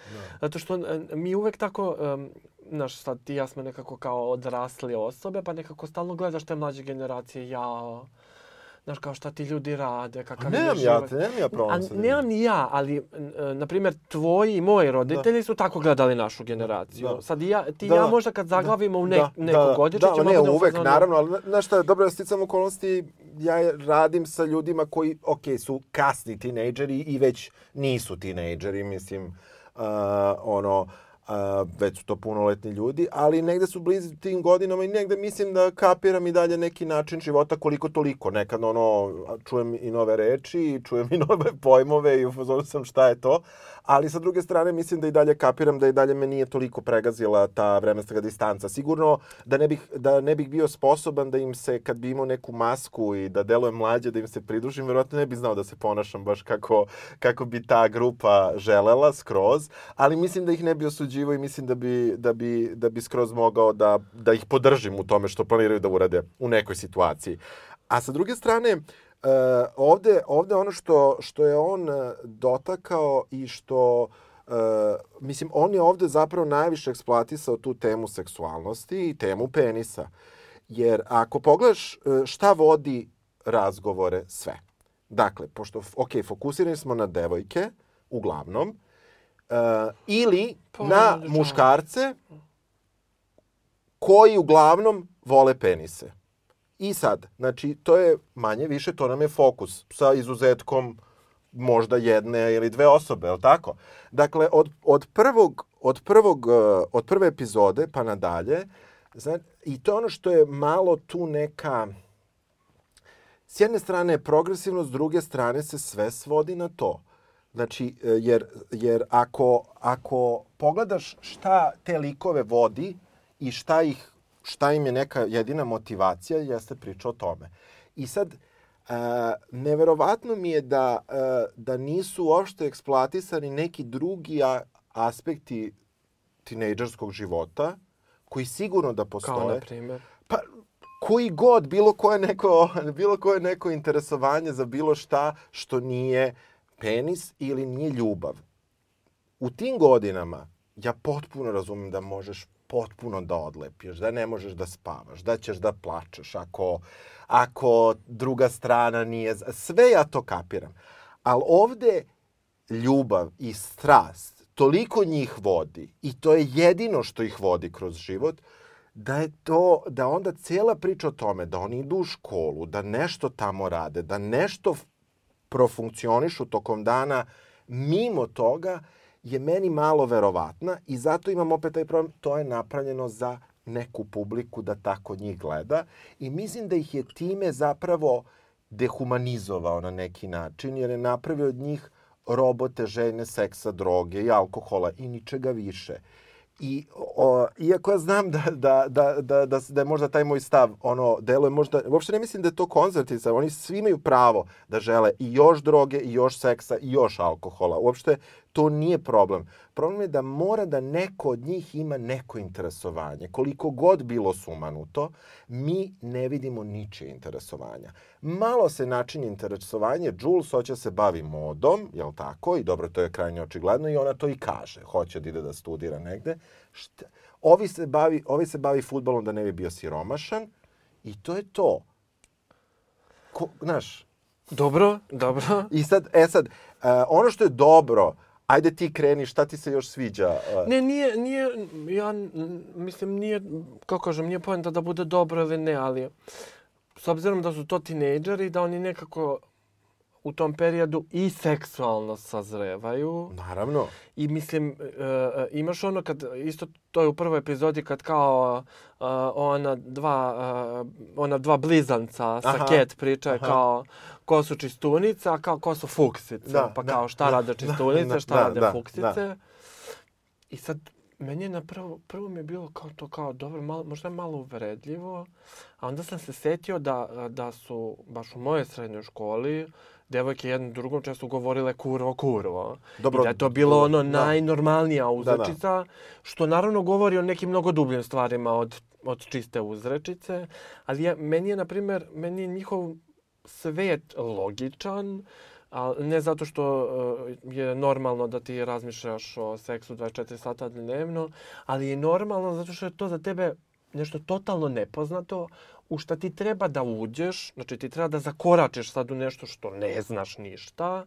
Zato što mi uvek tako, um, znaš, sad ti ja smo nekako kao odrasli osobe, pa nekako stalno gledaš te mlađe generacije, ja, znaš, kao šta ti ljudi rade, kakav nemam je ja, nemam ja problem sa Nemam ni ja, ali, e, na primjer, tvoji i moji roditelji da. su tako gledali našu generaciju. Da. Sad ja, ti da. ja možda kad zaglavimo da. u ne, da. neko da. godiče, da, ćemo ne, da uvek, naravno, ali znaš šta, dobro, sticam okolnosti, ja radim sa ljudima koji, ok, su kasni tinejdžeri i već nisu tinejdžeri, mislim, uh, ono, a, već su to punoletni ljudi, ali negde su blizu tim godinama i negde mislim da kapiram i dalje neki način života koliko toliko. Nekad ono, čujem i nove reči, čujem i nove pojmove i upozorio sam šta je to, ali sa druge strane mislim da i dalje kapiram da i dalje me nije toliko pregazila ta vremenska distanca. Sigurno da ne bih, da ne bih bio sposoban da im se, kad bi imao neku masku i da delujem mlađe, da im se pridružim, verovatno ne bih znao da se ponašam baš kako, kako bi ta grupa želela skroz, ali mislim da ih ne bi osuđivao i mislim da bi, da bi, da bi skroz mogao da, da ih podržim u tome što planiraju da urade u nekoj situaciji. A sa druge strane, Uh, ovde, ovde ono što, što je on e, dotakao i što Uh, mislim, on je ovde zapravo najviše eksploatisao tu temu seksualnosti i temu penisa. Jer ako pogledaš šta vodi razgovore sve. Dakle, pošto, ok, fokusirani smo na devojke, uglavnom, uh, ili pa, na muškarce koji uglavnom vole penise. I sad, znači, to je manje više, to nam je fokus sa izuzetkom možda jedne ili dve osobe, je li tako? Dakle, od, od, prvog, od, prvog, eh, od prve epizode pa nadalje, znači, i to ono što je malo tu neka... S jedne strane je progresivno, s druge strane se sve svodi na to. Znači, eh, jer, jer ako, ako pogledaš šta te likove vodi i šta ih šta im je neka jedina motivacija, jeste priča o tome. I sad, e, neverovatno mi je da, e, da nisu uopšte eksploatisani neki drugi a, aspekti tinejdžerskog života, koji sigurno da postoje. Kao, na primjer? Pa, koji god, bilo koje neko, bilo koje neko interesovanje za bilo šta što nije penis ili nije ljubav. U tim godinama ja potpuno razumem da možeš potpuno da odlepiš, da ne možeš da spavaš, da ćeš da plačeš ako, ako druga strana nije... Sve ja to kapiram. Ali ovde ljubav i strast toliko njih vodi i to je jedino što ih vodi kroz život, da je to, da onda cijela priča o tome, da oni idu u školu, da nešto tamo rade, da nešto profunkcionišu tokom dana, mimo toga je meni malo verovatna i zato imam opet taj problem, to je napravljeno za neku publiku da tako njih gleda i mislim da ih je time zapravo dehumanizovao na neki način jer je napravio od njih robote, žene, seksa, droge i alkohola i ničega više. I o, iako ja znam da, da, da, da, da, da je možda taj moj stav, ono, deluje možda, uopšte ne mislim da je to konzervativno, oni svi imaju pravo da žele i još droge, i još seksa, i još alkohola. Uopšte to nije problem. Problem je da mora da neko od njih ima neko interesovanje. Koliko god bilo sumanuto, mi ne vidimo ničije interesovanja. Malo se način interesovanje, Jules hoće se bavi modom, jel tako? I dobro, to je krajnje očigledno i ona to i kaže. Hoće da ide da studira negde. Šta? Ovi se bavi, ovi se bavi futbolom da ne bi bio siromašan i to je to. Ko, znaš, Dobro, dobro. I sad, e sad, uh, ono što je dobro, Ajde ti kreni, šta ti se još sviđa? Ne, nije, nije, ja mislim, nije, kako kažem, nije pojenta da bude dobro ili ne, ali s obzirom da su to tinejdžeri, da oni nekako u tom periodu i seksualno sazrevaju. Naravno. I mislim, uh, imaš ono kad, isto to je u prvoj epizodi kad kao uh, ona dva, uh, ona dva blizanca sa Aha. Cat pričaju kao ko su čistunice, a kao ko su fuksice. Da, pa da, kao šta da, rade čistunice, da, šta da, rade da, fuksice. Da. I sad meni je na prvo, prvo mi je bilo kao to kao dobro, malo, možda malo uvredljivo, a onda sam se setio da, da su baš u mojoj srednjoj školi devojke jedno drugom često govorile kurvo, kurvo. Dobro, I da je to bilo ono da. najnormalnija uzrečica, da, da. što naravno govori o nekim mnogo dubljim stvarima od, od čiste uzrečice. Ali ja, meni je, na primjer, meni je njihov svet logičan, a ne zato što uh, je normalno da ti razmišljaš o seksu 24 sata dnevno, ali je normalno zato što je to za tebe nešto totalno nepoznato, u šta ti treba da uđeš, znači ti treba da zakoračeš sad u nešto što ne znaš ništa,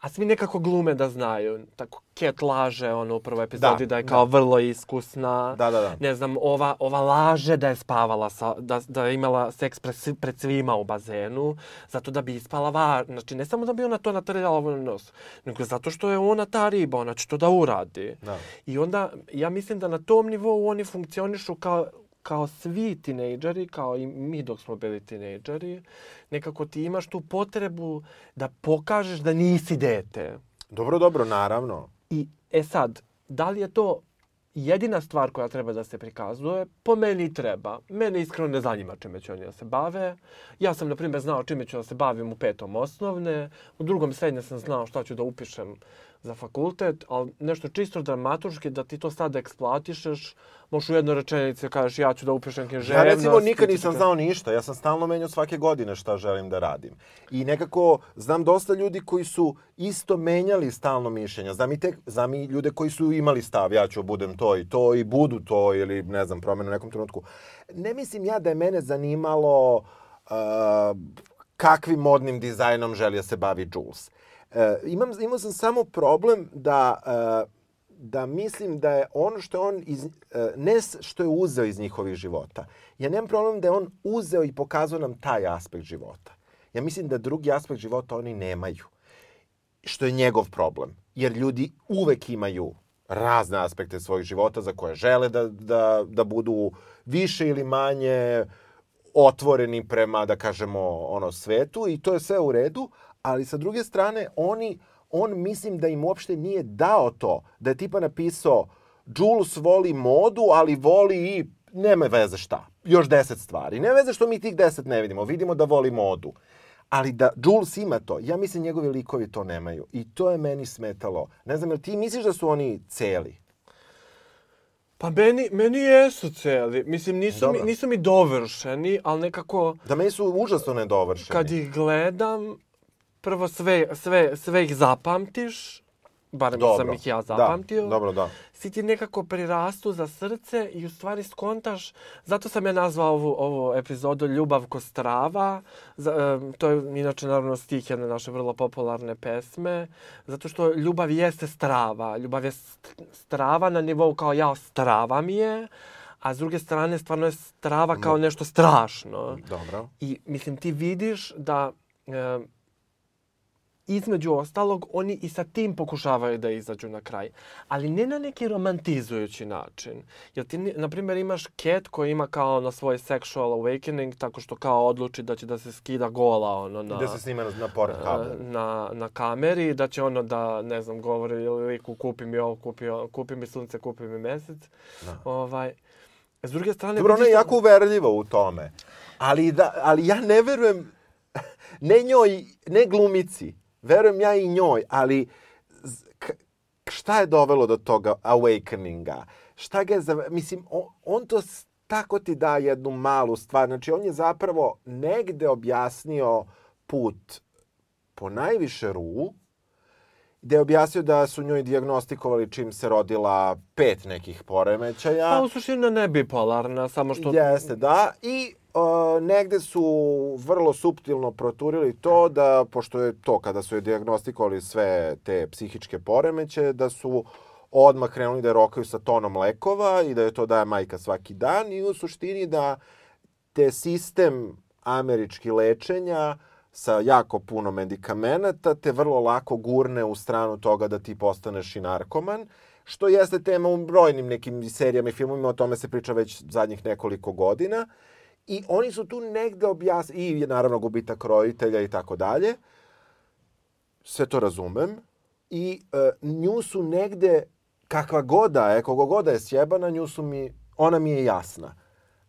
a svi nekako glume da znaju. Tako, Ket laže ono, u prvoj epizodi da, da je kao da. vrlo iskusna. Da, da, da. Ne znam, ova, ova laže da je spavala, sa, da, da je imala seks pred, pred svima u bazenu, zato da bi ispala va... Znači, ne samo da bi ona to natrljala u nos, nego zato što je ona ta riba, ona će to da uradi. Da. I onda, ja mislim da na tom nivou oni funkcionišu kao kao svi tinejdžeri, kao i mi dok smo bili tinejdžeri, nekako ti imaš tu potrebu da pokažeš da nisi dete. Dobro, dobro, naravno. I, e sad, da li je to jedina stvar koja treba da se prikazuje, po meni treba. Mene iskreno ne zanima čime će oni da se bave. Ja sam, na primjer, znao čime ću da se bavim u petom osnovne. U drugom srednje sam znao šta ću da upišem za fakultet, ali nešto čisto dramaturški, da ti to sad eksploatišeš, možeš u jednoj rečenici kažeš ja ću da upišem književnost. Ja recimo nikad nisam znao ništa, ja sam stalno menjao svake godine šta želim da radim. I nekako znam dosta ljudi koji su isto menjali stalno mišljenja. Znam i, te, znam i ljude koji su imali stav, ja ću budem to i to i budu to ili ne znam, promenu u nekom trenutku. Ne mislim ja da je mene zanimalo uh, kakvim modnim dizajnom želi da se bavi Jules. E, imam, imao sam samo problem da, e, da mislim da je ono što je on, iz, e, ne što je uzeo iz njihovih života. Ja nemam problem da je on uzeo i pokazao nam taj aspekt života. Ja mislim da drugi aspekt života oni nemaju. Što je njegov problem. Jer ljudi uvek imaju razne aspekte svojih života za koje žele da, da, da budu više ili manje otvoreni prema, da kažemo, ono, svetu i to je sve u redu, ali sa druge strane, oni, on mislim da im uopšte nije dao to, da je tipa napisao Jules voli modu, ali voli i nema veze šta, još deset stvari. Nema veze što mi tih deset ne vidimo, vidimo da voli modu. Ali da Jules ima to, ja mislim njegovi likovi to nemaju. I to je meni smetalo. Ne znam, jel ti misliš da su oni celi? Pa meni, meni jesu celi. Mislim, nisu mi, nisu mi dovršeni, ali nekako... Da, meni su užasno nedovršeni. Kad ih gledam, prvo sve, sve, sve ih zapamtiš, barem dobro, sam ih ja zapamtio. Da, dobro, da. Si ti nekako prirastu za srce i u stvari skontaš, zato sam ja nazvao ovu, ovu epizodu Ljubav ko strava. Za, to je inače naravno stih jedne naše vrlo popularne pesme, zato što ljubav jeste strava. Ljubav je strava na nivou kao ja, strava mi je, a s druge strane stvarno je strava kao nešto strašno. Dobro. I mislim ti vidiš da um, između ostalog, oni i sa tim pokušavaju da izađu na kraj. Ali ne na neki romantizujući način. Jer ti, na primjer, imaš Cat koji ima kao na svoj sexual awakening, tako što kao odluči da će da se skida gola ono na... Da se snima na, na pored kamere. Na, na kameri, da će ono da, ne znam, govori liku kupi mi ovo, kupi, kupi mi sunce, kupi mi mesec. Da. Ovaj, s druge strane... Dobro, ona je jako uverljiva u tome. Ali, da, ali ja ne verujem, ne njoj, ne glumici, verujem ja i njoj, ali šta je dovelo do toga awakeninga? Šta ga je za... Mislim, on, on to tako ti da jednu malu stvar. Znači, on je zapravo negde objasnio put po najviše ru, gde je objasnio da su njoj diagnostikovali čim se rodila pet nekih poremećaja. Pa u suštini ne bipolarna, samo što... Jeste, da. I Uh, negde su vrlo suptilno proturili to da, pošto je to kada su je diagnostikovali sve te psihičke poremeće, da su odmah krenuli da rokaju sa tonom lekova i da je to daje majka svaki dan i u suštini da te sistem američki lečenja sa jako puno medikamenata te vrlo lako gurne u stranu toga da ti postaneš i narkoman, što jeste tema u brojnim nekim serijama i filmovima, o tome se priča već zadnjih nekoliko godina. I oni su tu negde objasnili, i naravno gubitak roditelja i tako dalje. Sve to razumem. I e, nju su negde kakva goda je, kogo goda je sjebana, nju su mi, ona mi je jasna.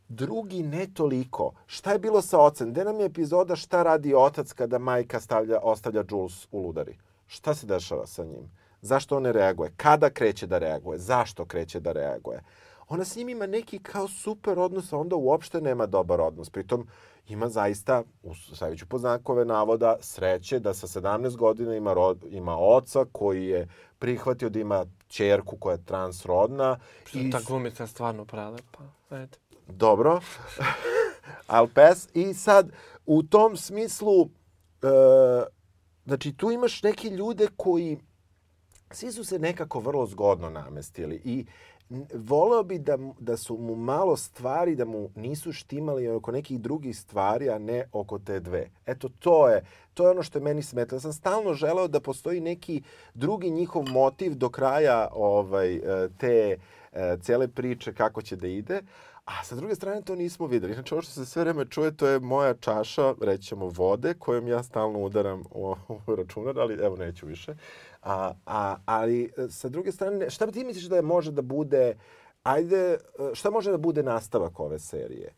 Drugi ne toliko. Šta je bilo sa ocem? Gde nam je epizoda šta radi otac kada majka stavlja, ostavlja Jules u ludari? Šta se dešava sa njim? Zašto on ne reaguje? Kada kreće da reaguje? Zašto kreće da reaguje? Ona s njim ima neki kao super odnos, a onda uopšte nema dobar odnos. Pritom ima zaista, u Saviću poznakove navoda, sreće da sa 17 godina ima, rod, ima oca koji je prihvatio da ima čerku koja je transrodna. I... Ta glumica je stvarno prelepa. Ajde. Dobro. Alpes. I sad, u tom smislu, e, znači tu imaš neke ljude koji svi su se nekako vrlo zgodno namestili i voleo bi da, da su mu malo stvari, da mu nisu štimali oko nekih drugih stvari, a ne oko te dve. Eto, to je, to je ono što je meni smetalo. Ja sam stalno želeo da postoji neki drugi njihov motiv do kraja ovaj, e, te e, cele priče kako će da ide, A sa druge strane to nismo videli. Znači ovo što se sve vreme čuje to je moja čaša, rećemo vode, kojom ja stalno udaram u, u računar, ali evo neću više. A, a, ali e, sa druge strane, šta ti misliš da je može da bude, ajde, e, šta može da bude nastavak ove serije?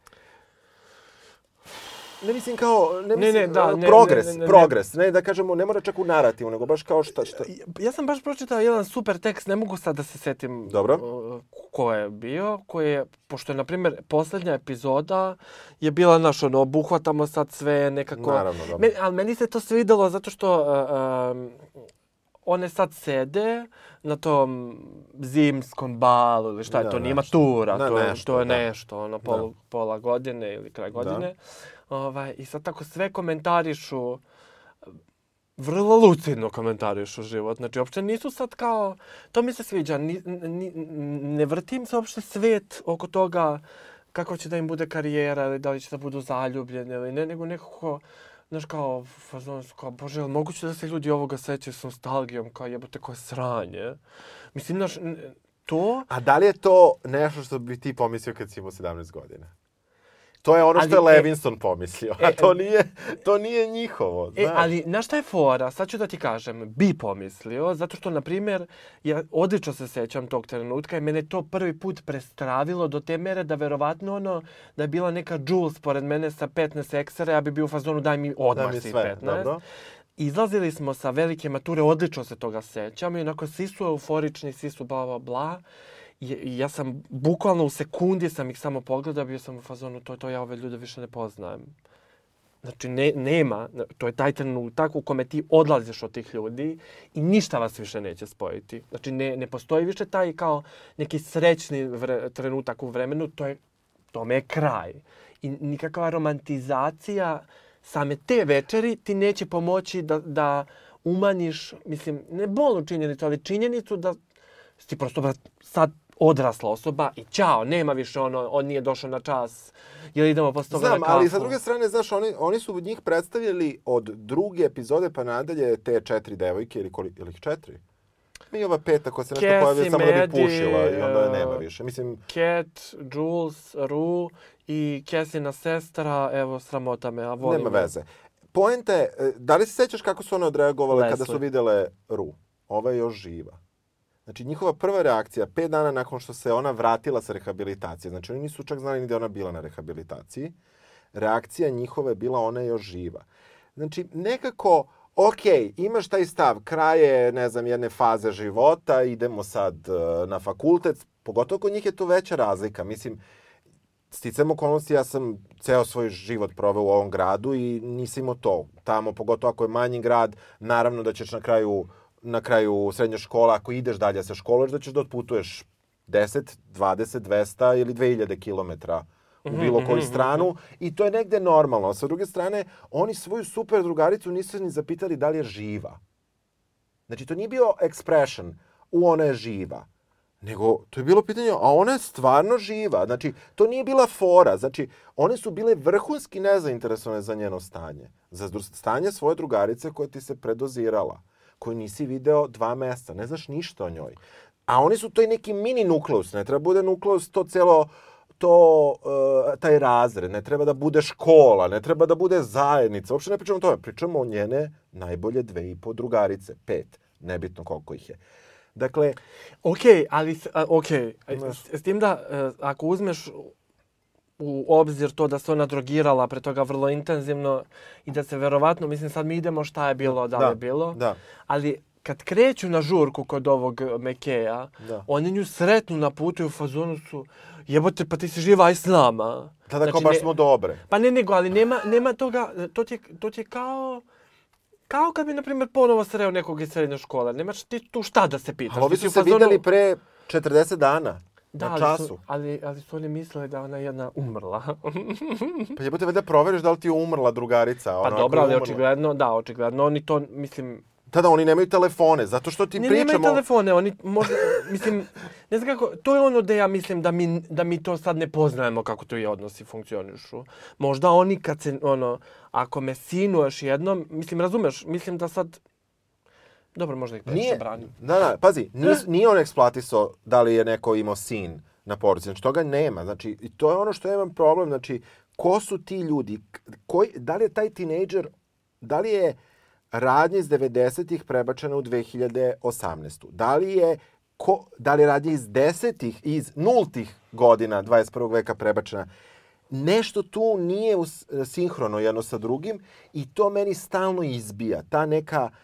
Ne mislim kao, ne mislim, ne, ne, da, ne, progres, ne, ne, ne, progres, ne, da kažemo, ne mora čak u narativu, nego baš kao šta, šta... Ja sam baš pročitao jedan super tekst, ne mogu sad da se setim Dobro. ko je bio, koji je, pošto je, na primjer, poslednja epizoda je bila, naš, ono, obuhvatamo sad sve nekako... Naravno, dobro. Men, ali meni se to svidelo zato što uh, uh, one sad sede na tom zimskom balu ili šta je da, to, nije matura, to, nešto, to je da. nešto, ono, pol, da. pola godine ili kraj godine. Da. Ovaj, I sad tako sve komentarišu, vrlo lucidno komentarišu život. Znači, uopšte nisu sad kao, to mi se sviđa, ni, ni, ne vrtim se uopšte svet oko toga kako će da im bude karijera ili da li će da budu zaljubljeni ili ne, nego nekako, znaš kao, fazon kao, bože, ali moguće da se ljudi ovoga sećaju s nostalgijom, kao jebote koje sranje. Mislim, znaš, to... A da li je to nešto što bi ti pomislio kad si imao 17 godina? To je ono ali, što je Levinson e, pomislio, a to nije, to nije njihovo. E, znaš. E, ali, na šta je fora? Sad ću da ti kažem, bi pomislio, zato što, na primjer, ja odlično se sećam tog trenutka i mene to prvi put prestravilo do te mere da verovatno ono, da je bila neka Jules pored mene sa 15 eksera, ja bi bio u fazonu daj mi odmah si 15. Dobro. Izlazili smo sa velike mature, odlično se toga sećam i onako svi su euforični, svi su bla bla bla ja sam bukvalno u sekundi sam ih samo pogledao, bio sam u fazonu, to je to, ja ove ljude više ne poznajem. Znači, ne, nema, to je taj trenutak u kome ti odlaziš od tih ljudi i ništa vas više neće spojiti. Znači, ne, ne postoji više taj kao neki srećni vre, trenutak u vremenu, to je, tome je kraj. I nikakva romantizacija same te večeri ti neće pomoći da, da umanjiš, mislim, ne bolnu činjenicu, ali činjenicu da ti prosto sad odrasla osoba i čao, nema više ono, on nije došao na čas, jel idemo posle toga Znam, na kafu. ali sa druge strane, znaš, oni, oni su njih predstavili od druge epizode pa nadalje te četiri devojke ili, koli, ili četiri? Mi ova peta koja se nešto pojavila samo da bi pušila i onda je nema više. Mislim... Cat, Jules, Ru i Cassina sestra, evo, sramota me, a volim. Nema veze. Poenta je, e, da li se sećaš kako su one odreagovale Leslie. kada su videle Ru? Ova je još živa. Znači, njihova prva reakcija, pet dana nakon što se ona vratila sa rehabilitacije, znači oni nisu čak znali ni da ona bila na rehabilitaciji, reakcija njihova je bila ona je još živa. Znači, nekako, ok, imaš taj stav, kraje, ne znam, jedne faze života, idemo sad uh, na fakultet, pogotovo kod njih je to veća razlika. Mislim, sticam okolnosti, ja sam ceo svoj život proveo u ovom gradu i nisam imao to. Tamo, pogotovo ako je manji grad, naravno da ćeš na kraju uh, na kraju srednje škola, ako ideš dalje sa školuješ, da ćeš da otputuješ 10, 20, 200 ili 2000 km u mhm, bilo koju mhm, stranu mhm. i to je negde normalno. Sa druge strane, oni svoju super drugaricu nisu ni zapitali da li je živa. Znači, to nije bio expression, u ona je živa. Nego, to je bilo pitanje, a ona je stvarno živa. Znači, to nije bila fora. Znači, one su bile vrhunski nezainteresovane za njeno stanje. Za stanje svoje drugarice koja ti se predozirala koju nisi video dva meseca, ne znaš ništa o njoj. A oni su to i neki mini nukleus, ne treba bude nukleus to celo to, uh, taj razred, ne treba da bude škola, ne treba da bude zajednica, uopšte ne pričamo o tome, pričamo o njene najbolje dve i po drugarice, pet, nebitno koliko ih je. Dakle... Ok, ali, ok, s, s tim da, e, ako uzmeš u obzir to da se ona drogirala pre toga vrlo intenzivno i da se verovatno, mislim sad mi idemo šta je bilo, da, da je bilo, da. ali kad kreću na žurku kod ovog Mekeja, da. oni nju sretnu na putu i u fazonu su, jebote, pa ti si živa aj s nama. Da, da, znači, kao baš ne, smo dobre. Pa ne, nego, ali nema, nema toga, to ti, to ti je kao... Kao kad bi, na primjer, ponovo sreo nekog iz srednje škole. Nemaš ti tu šta da se pitaš. Ali ovi su se fazonu... videli pre 40 dana. Da, na času. Su, ali, ali su oni mislili da ona jedna umrla. pa jebote, da proveriš da li ti je umrla drugarica. Pa dobro, ali očigledno, da, očigledno. Oni to, mislim, Da, da, oni nemaju telefone, zato što ti ne, pričamo... Ne, nemaju telefone, oni možda, mislim, ne znam kako, to je ono da ja mislim da mi, da mi to sad ne poznajemo kako to i odnosi funkcionišu. Možda oni kad se, ono, ako me sinuješ jednom, mislim, razumeš, mislim da sad, dobro, možda ih previše branim. Da, da, pazi, nije, nije on eksploatisao da li je neko imao sin na porodici, znači toga nema, znači, i to je ono što ja imam problem, znači, ko su ti ljudi, koji, da li je taj tinejdžer, da li je radnje iz 90-ih prebačena u 2018. Da li je ko, da li je radnje iz 10-ih, iz nultih godina 21. veka prebačena? Nešto tu nije us, sinhrono jedno sa drugim i to meni stalno izbija. Ta neka, e,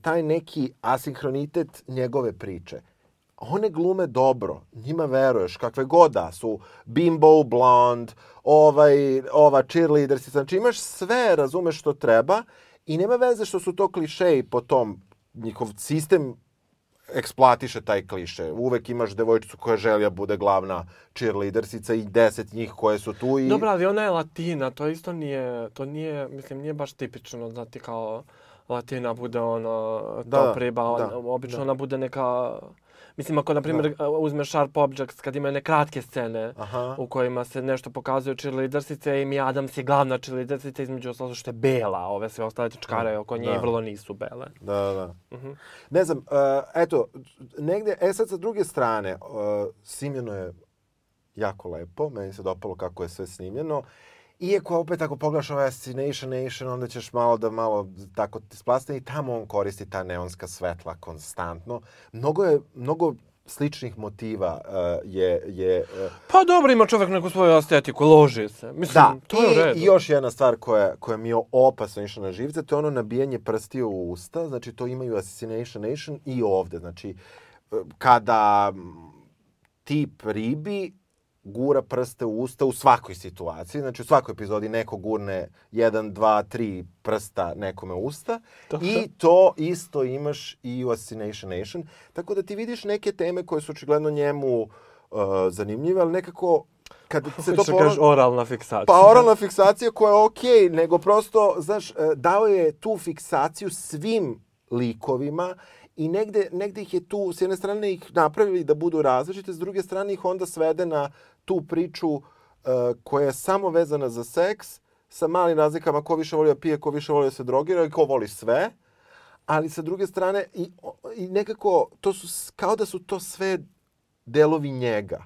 taj neki asinhronitet njegove priče. One glume dobro, njima veruješ, kakve god da su, bimbo, blond, ovaj, ova cheerleader, znači imaš sve, razumeš što treba, I nema veze što su to klišeji po tom, njihov sistem eksploatiše taj kliše. Uvek imaš devojčicu koja želi da bude glavna cheerleadersica i deset njih koje su tu. I... Dobro, ali ona je latina, to isto nije, to nije, mislim, nije baš tipično, znati, kao latina bude ono, to da, priba, da, obično da. ona bude neka Mislim, ako, na primjer, da. uzmeš Sharp Objects, kad ima one kratke scene Aha. u kojima se nešto pokazuje cheerleadersice i mi Adams je glavna cheerleadersica između ostalo što je bela, ove sve ostale čkare oko nje da. vrlo nisu bele. Da, da. Uh mhm. -huh. Ne znam, uh, eto, negde, e sad sa druge strane, uh, snimljeno je jako lepo, meni se dopalo kako je sve snimljeno. Iako opet ako pogledaš ovaj Destination Nation, onda ćeš malo da malo tako ti splasne i tamo on koristi ta neonska svetla konstantno. Mnogo je, mnogo sličnih motiva uh, je... je uh, pa dobro, ima čovjek neku svoju estetiku, loži se. Mislim, da, to je u redu. i još jedna stvar koja, koja mi je opasno išla na živce, to je ono nabijanje prstiju u usta. Znači, to imaju Assassination Nation i ovde. Znači, kada tip ribi gura prste u usta u svakoj situaciji. Znači u svakoj epizodi neko gurne jedan, dva, tri prsta nekome u usta. Dobro. I to isto imaš i u Assassination Nation. Tako da ti vidiš neke teme koje su očigledno njemu uh, zanimljive, ali nekako kad se to pola... oralna fiksacija. Pa oralna fiksacija koja je okej, okay, nego prosto, znaš, uh, dao je tu fiksaciju svim likovima i negde, negde ih je tu, s jedne strane ih napravili da budu različite, s druge strane ih onda svede na tu priču uh, koja je samo vezana za seks, sa malim razlikama ko više voli da pije, ko više voli da se drogira i ko voli sve. Ali sa druge strane, i, i nekako, to su, kao da su to sve delovi njega.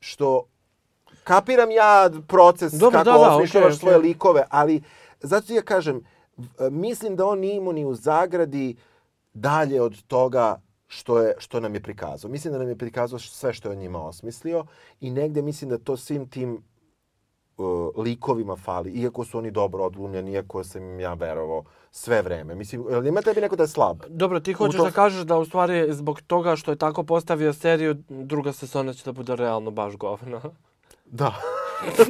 Što, kapiram ja proces Dobre, kako da, da, osmišljavaš okay, svoje okay. likove, ali zato ja kažem, mislim da on nije imao ni u zagradi dalje od toga što, je, što nam je prikazao. Mislim da nam je prikazao sve što je on njima osmislio i negde mislim da to svim tim uh, likovima fali, iako su oni dobro odglumljeni, iako sam im ja verovao sve vreme. Mislim, ili ima tebi neko da je slab? Dobro, ti hoćeš to... da kažeš da u stvari zbog toga što je tako postavio seriju, druga sezona će da bude realno baš govno. Da.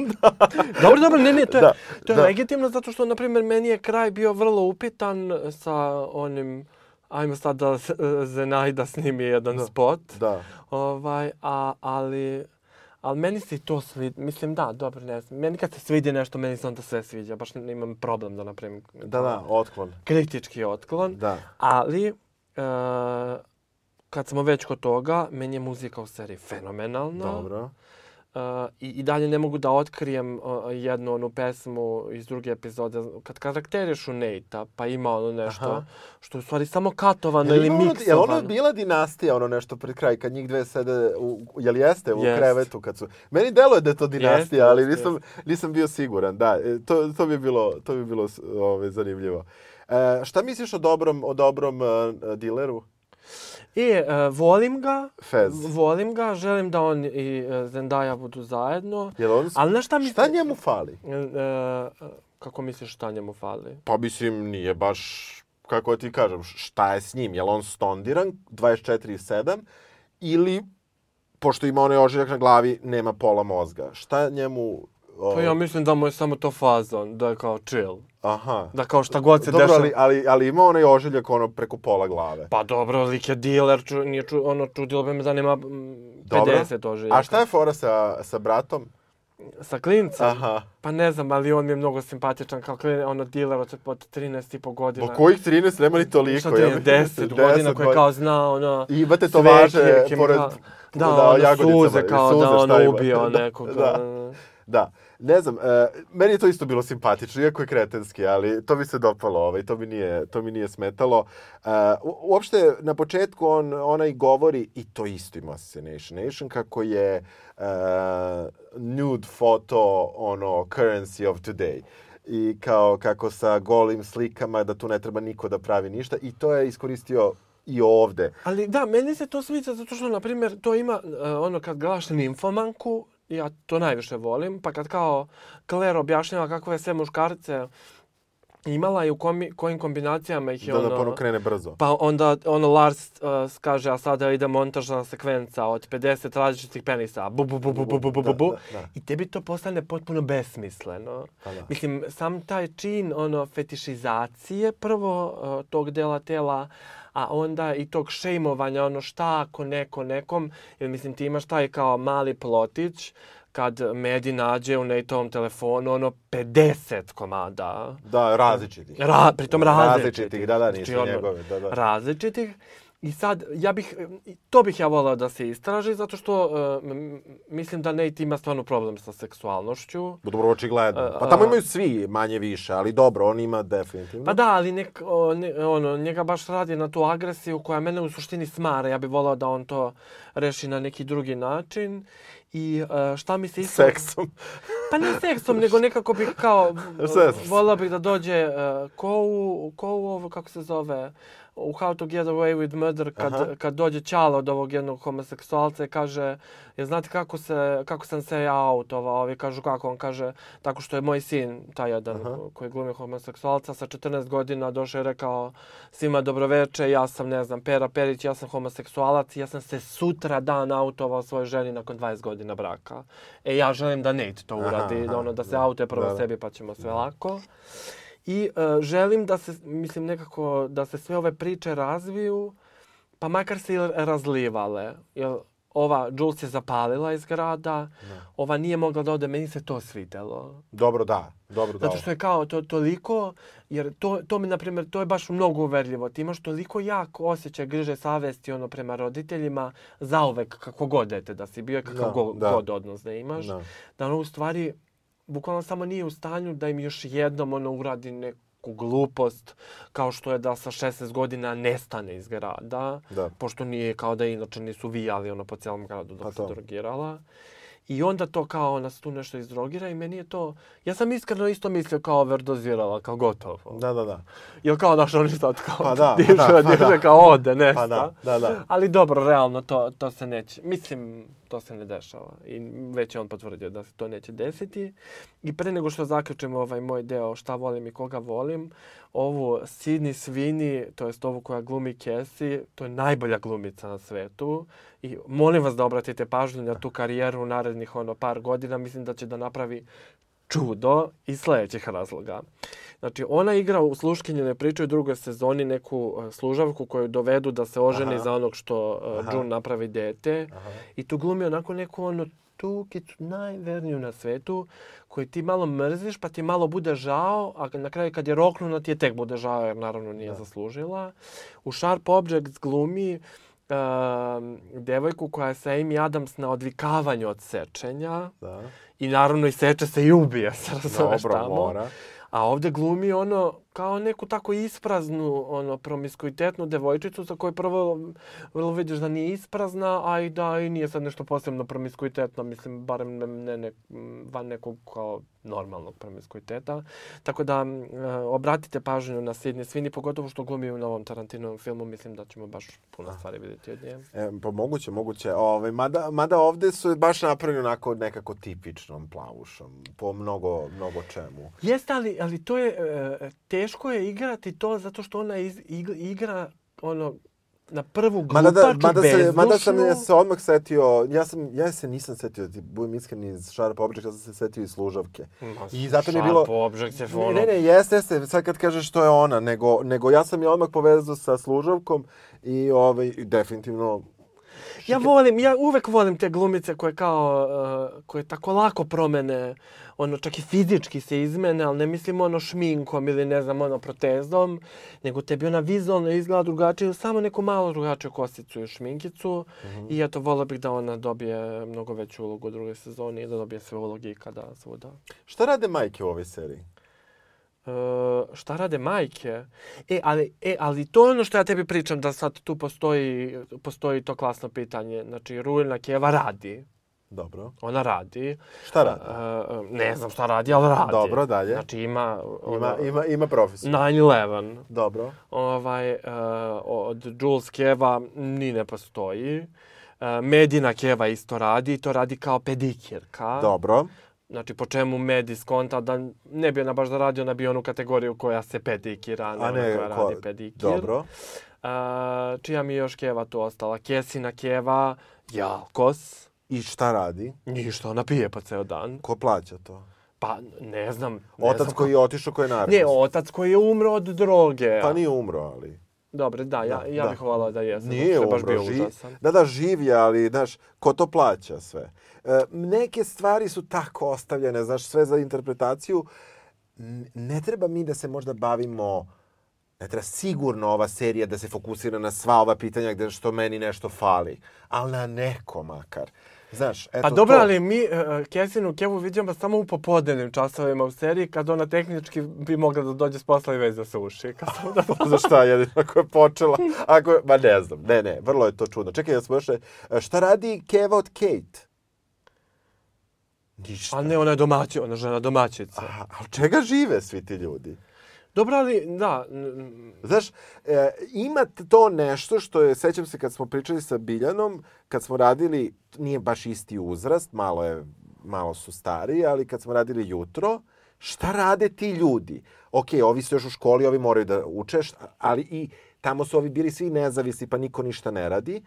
dobro, dobro, ne, ne, to je, da, to je da. legitimno zato što, na primjer, meni je kraj bio vrlo upitan sa onim ajmo sad da Zenaj da snimi jedan da. spot. Da. Ovaj, a, ali, ali meni se to svidi. Mislim, da, dobro, ne znam. Meni kad se svidi nešto, meni se onda sve sviđa. Baš imam problem da napravim... Da, da, otklon. Kritički otklon. Da. Ali, uh, kad smo već kod toga, meni je muzika u seriji fenomenalna. Dobro. Uh, i, i dalje ne mogu da otkrijem uh, jednu onu pesmu iz druge epizode. Kad karakterišu Nate-a, pa ima ono nešto Aha. što je u stvari samo katovano ili ono, miksovano. Je ono bila dinastija, ono nešto pred kraj, kad njih dve sede, u, je li jeste, u jest. krevetu? Kad su... Meni deluje da je to dinastija, jest, ali nisam, nisam bio siguran. Da, e, to, to bi bilo, to bi bilo ove, zanimljivo. E, šta misliš o dobrom, o dobrom uh, dileru? I uh, volim ga. Fez. Volim ga, želim da on i uh, Zendaya budu zajedno. Jel on... Ali na šta mi... Šta njemu fali? Uh, uh, kako misliš šta njemu fali? Pa mislim, nije baš, kako ti kažem, šta je s njim? Jel on stondiran 24-7 ili, pošto ima onaj ožiljak na glavi, nema pola mozga? Šta njemu... O... Pa ja mislim da mu je samo to fazon, da je kao chill. Aha. Da kao šta god se dobro, dešava. Ali, ali, ali ima onaj ožiljak ono preko pola glave. Pa dobro, lik je dealer, ču, nije ču, ono čudilo bi me da nema 50 ožiljaka. A šta je fora sa, sa bratom? Sa klincem? Aha. Pa ne znam, ali on mi je mnogo simpatičan kao klin, ono dealer od, od 13 i po godina. Pa kojih 13? Nema ni toliko. Šta je, 10 godina koji kao zna, ono... I imate to važe pored... Da, da ono suze kao suze, da ono ubio nekoga. da. da. Ne znam, e, meni je to isto bilo simpatično, iako je kretenski, ali to mi se dopalo, ovaj, to, mi nije, to mi nije smetalo. E, uopšte, na početku on, ona i govori, i to isto ima Assassination Nation, kako je e, nude photo, ono, currency of today i kao kako sa golim slikama da tu ne treba niko da pravi ništa i to je iskoristio i ovde. Ali da, meni se to sviđa zato što, na primjer, to ima, uh, ono, kad gledaš Ninfomanku, ja to najviše volim, pa kad kao Claire objašnjava kakve sve muškarce imala i u komi, kojim kombinacijama ih je da, ono... Da, da, krene brzo. Pa onda ono Lars uh, kaže, a sada ide montažna sekvenca od 50 različitih penisa. Bu, bu, bu, bu, bu, bu, bu, bu, bu. Da, da. I tebi to postane potpuno besmisleno. Pa da. Mislim, sam taj čin ono fetišizacije prvo uh, tog dela tela, a onda i tog šejmovanja, ono šta ako neko nekom, jer mislim ti imaš taj kao mali plotić, kad Medi nađe u Nateovom telefonu ono 50 komada. Da, različitih. Ra, pritom različitih. Različitih, da, da, nisu znači, njegove. Da, da. Različitih. I sad, ja bih, to bih ja volao da se istraži, zato što uh, mislim da Nate ima stvarno problem sa seksualnošću. Dobro, očigledno. Pa tamo imaju svi manje više, ali dobro, on ima definitivno. Pa da, ali nek, o, ne, ono, njega baš radi na tu agresiju koja mene u suštini smara. Ja bih volao da on to reši na neki drugi način. I uh, šta mi se isto... Seksom. Pa ne seksom, nego nekako bih kao... volao bih da dođe uh, ko u, ko u ovo, kako se zove, u How to Get Away with Murder kad, kad dođe Čala od ovog jednog homoseksualca i kaže je znate kako, se, kako sam se ja autovao? Ovi kažu kako? On kaže tako što je moj sin, taj jedan Aha. koji glumi homoseksualca, sa 14 godina došao i rekao svima dobroveče, ja sam, ne znam, Pera Perić, ja sam homoseksualac i ja sam se sutra dan autovao svojoj ženi nakon 20 godina braka. E, ja želim da Nate to uradi, aha, aha, ono, da se da, autuje prvo da, sebi pa ćemo sve lako. I uh, želim da se, mislim nekako, da se sve ove priče razviju, pa makar se i razlivale. Jer ova Jules je zapalila iz grada, ne. ova nije mogla da ode, meni se to svidelo. Dobro, da. Dobro, da. Zato što je kao to toliko, jer to, to mi, na primjer, to je baš mnogo uverljivo. Ti imaš toliko jak osjećaj griže savesti ono prema roditeljima, zauvek kako god dete da si bio, kakav da, god, da. god odnos da imaš. Da, da ono u stvari bukvalno samo nije u stanju da im još jednom ono uradi neku glupost kao što je da sa 16 godina nestane iz grada. Da. Pošto nije kao da inače nisu vijali ono po cijelom gradu dok pa se drogirala. I onda to kao nas tu nešto izdrogira i meni je to... Ja sam iskreno isto mislio kao overdozirala, kao gotovo. Da, da, da. Ili kao naš oni sad kao pa da, diže, pa da, pa diže, da. kao ode, nesta. Pa da, da, da. Ali dobro, realno to, to se neće. Mislim, to se ne dešava. I već je on potvrdio da se to neće desiti. I pre nego što zaključimo ovaj moj deo šta volim i koga volim, ovu Sidney Sweeney, to jest ovu koja glumi Cassie, to je najbolja glumica na svetu. I molim vas da obratite pažnju na tu karijeru u narednih ono par godina. Mislim da će da napravi čudo iz sledećih razloga. Znači, ona igra u Sluškinjene priče u drugoj sezoni neku e, služavku koju dovedu da se oženi Aha. za onog što uh, June napravi dete. Aha. I tu glumi onako neku ono tukicu, najverniju na svetu, koju ti malo mrziš, pa ti malo bude žao, a na kraju kad je roknuna ti je tek bude žao, jer naravno nije da. zaslužila. U Sharp Objects glumi uh, devojku koja sa Amy Adams na odvikavanju od sečenja. Da. I naravno i seče se i ubije, se razumeš Dobro, tamo. Mora. A ovde glumi ono kao neku tako ispraznu, ono, promiskuitetnu devojčicu za koju prvo vrlo vidiš da nije isprazna, a i da i nije sad nešto posebno promiskuitetno, mislim, barem ne, ne, ne van nekog kao normalnog promiskuiteta. Tako da, e, obratite pažnju na Sidney Sweeney, pogotovo što glumi u novom Tarantinovom filmu, mislim da ćemo baš puno stvari vidjeti od nje. E, pa moguće, moguće. Ove, ovaj, mada, mada ovde su baš napravljeni onako nekako tipičnom plavušom, po mnogo, mnogo čemu. Jeste, ali, ali to je, e, teško je igrati to zato što ona iz, igra ono na prvu glupaču, mada da, mada se, mada sam ja se odmah setio, ja, sam, ja se nisam setio, ti budem iskren iz Sharp Object, ja sam se setio iz služavke. Ma, I zato mi je bilo... Object je ono... Ne, ne, jeste, jeste, sad kad kažeš što je ona, nego, nego ja sam je odmah povezao sa služavkom i ovaj, definitivno Ja volim, ja uvek volim te glumice koje kao, uh, koje tako lako promene, ono, čak i fizički se izmene, ali ne mislim ono šminkom ili ne znam, ono protezom, nego tebi ona vizualno izgleda drugačije, samo neku malo drugačiju kosicu i šminkicu. Mm -hmm. I eto, volio bih da ona dobije mnogo veću ulogu u drugoj sezoni i da dobije sve uloge ikada svuda. Šta rade majke u ovoj seriji? Uh, šta rade majke? E ali, e, ali to je ono što ja tebi pričam, da sad tu postoji, postoji to klasno pitanje. Znači, Rujna Keva radi. Dobro. Ona radi. Šta radi? Uh, ne znam šta radi, ali radi. Dobro, dalje. Znači ima... Ima, ima, ima profesor. 9-11. Dobro. Ovaj, uh, od Jules Keva ni ne postoji. Uh, Medina Keva isto radi, to radi kao pedikirka. Dobro. Znači, po čemu Medi skonta da ne bi ona baš da radi, ona bi onu kategoriju koja se pedikira, a ne koja ko... radi pedikir. Dobro. Uh, čija mi još Keva tu ostala? Kesina Keva, Jalkos. I šta radi? Ništa, ona pije pa ceo dan. Ko plaća to? Pa, ne znam. Ne otac znam koji je otišao, koji je naravno. Ne, otac koji je umro od droge. Pa nije umro, ali... Dobre, da, ja, da, ja da. bih volao da jesam. Nije umro, baš bio ži... užasan. Da, da, živ je, ali, znaš, ko to plaća sve? E, neke stvari su tako ostavljene, znaš, sve za interpretaciju. Ne treba mi da se možda bavimo ne treba sigurno ova serija da se fokusira na sva ova pitanja gde što meni nešto fali, ali na neko makar. Znaš, eto pa dobro, to... ali mi uh, Kesinu Kevu vidimo samo u popodnevnim časovima u seriji, kad ona tehnički bi mogla da dođe s posla i već da se uši. Kad sam da... pa za šta, jedino ako je počela? Ako, ma ne znam, ne, ne, vrlo je to čudno. Čekaj, ja smo još... Šta radi Keva od Kate? Ništa. A ne, ona je domaći, ona žena domaćica. A, ali čega žive svi ti ljudi? Dobro, ali da. Znaš, e, ima to nešto što je, sećam se kad smo pričali sa Biljanom, kad smo radili, nije baš isti uzrast, malo je, malo su stariji, ali kad smo radili jutro, šta rade ti ljudi? Ok, ovi su još u školi, ovi moraju da uče, ali i tamo su ovi bili svi nezavisni, pa niko ništa ne radi.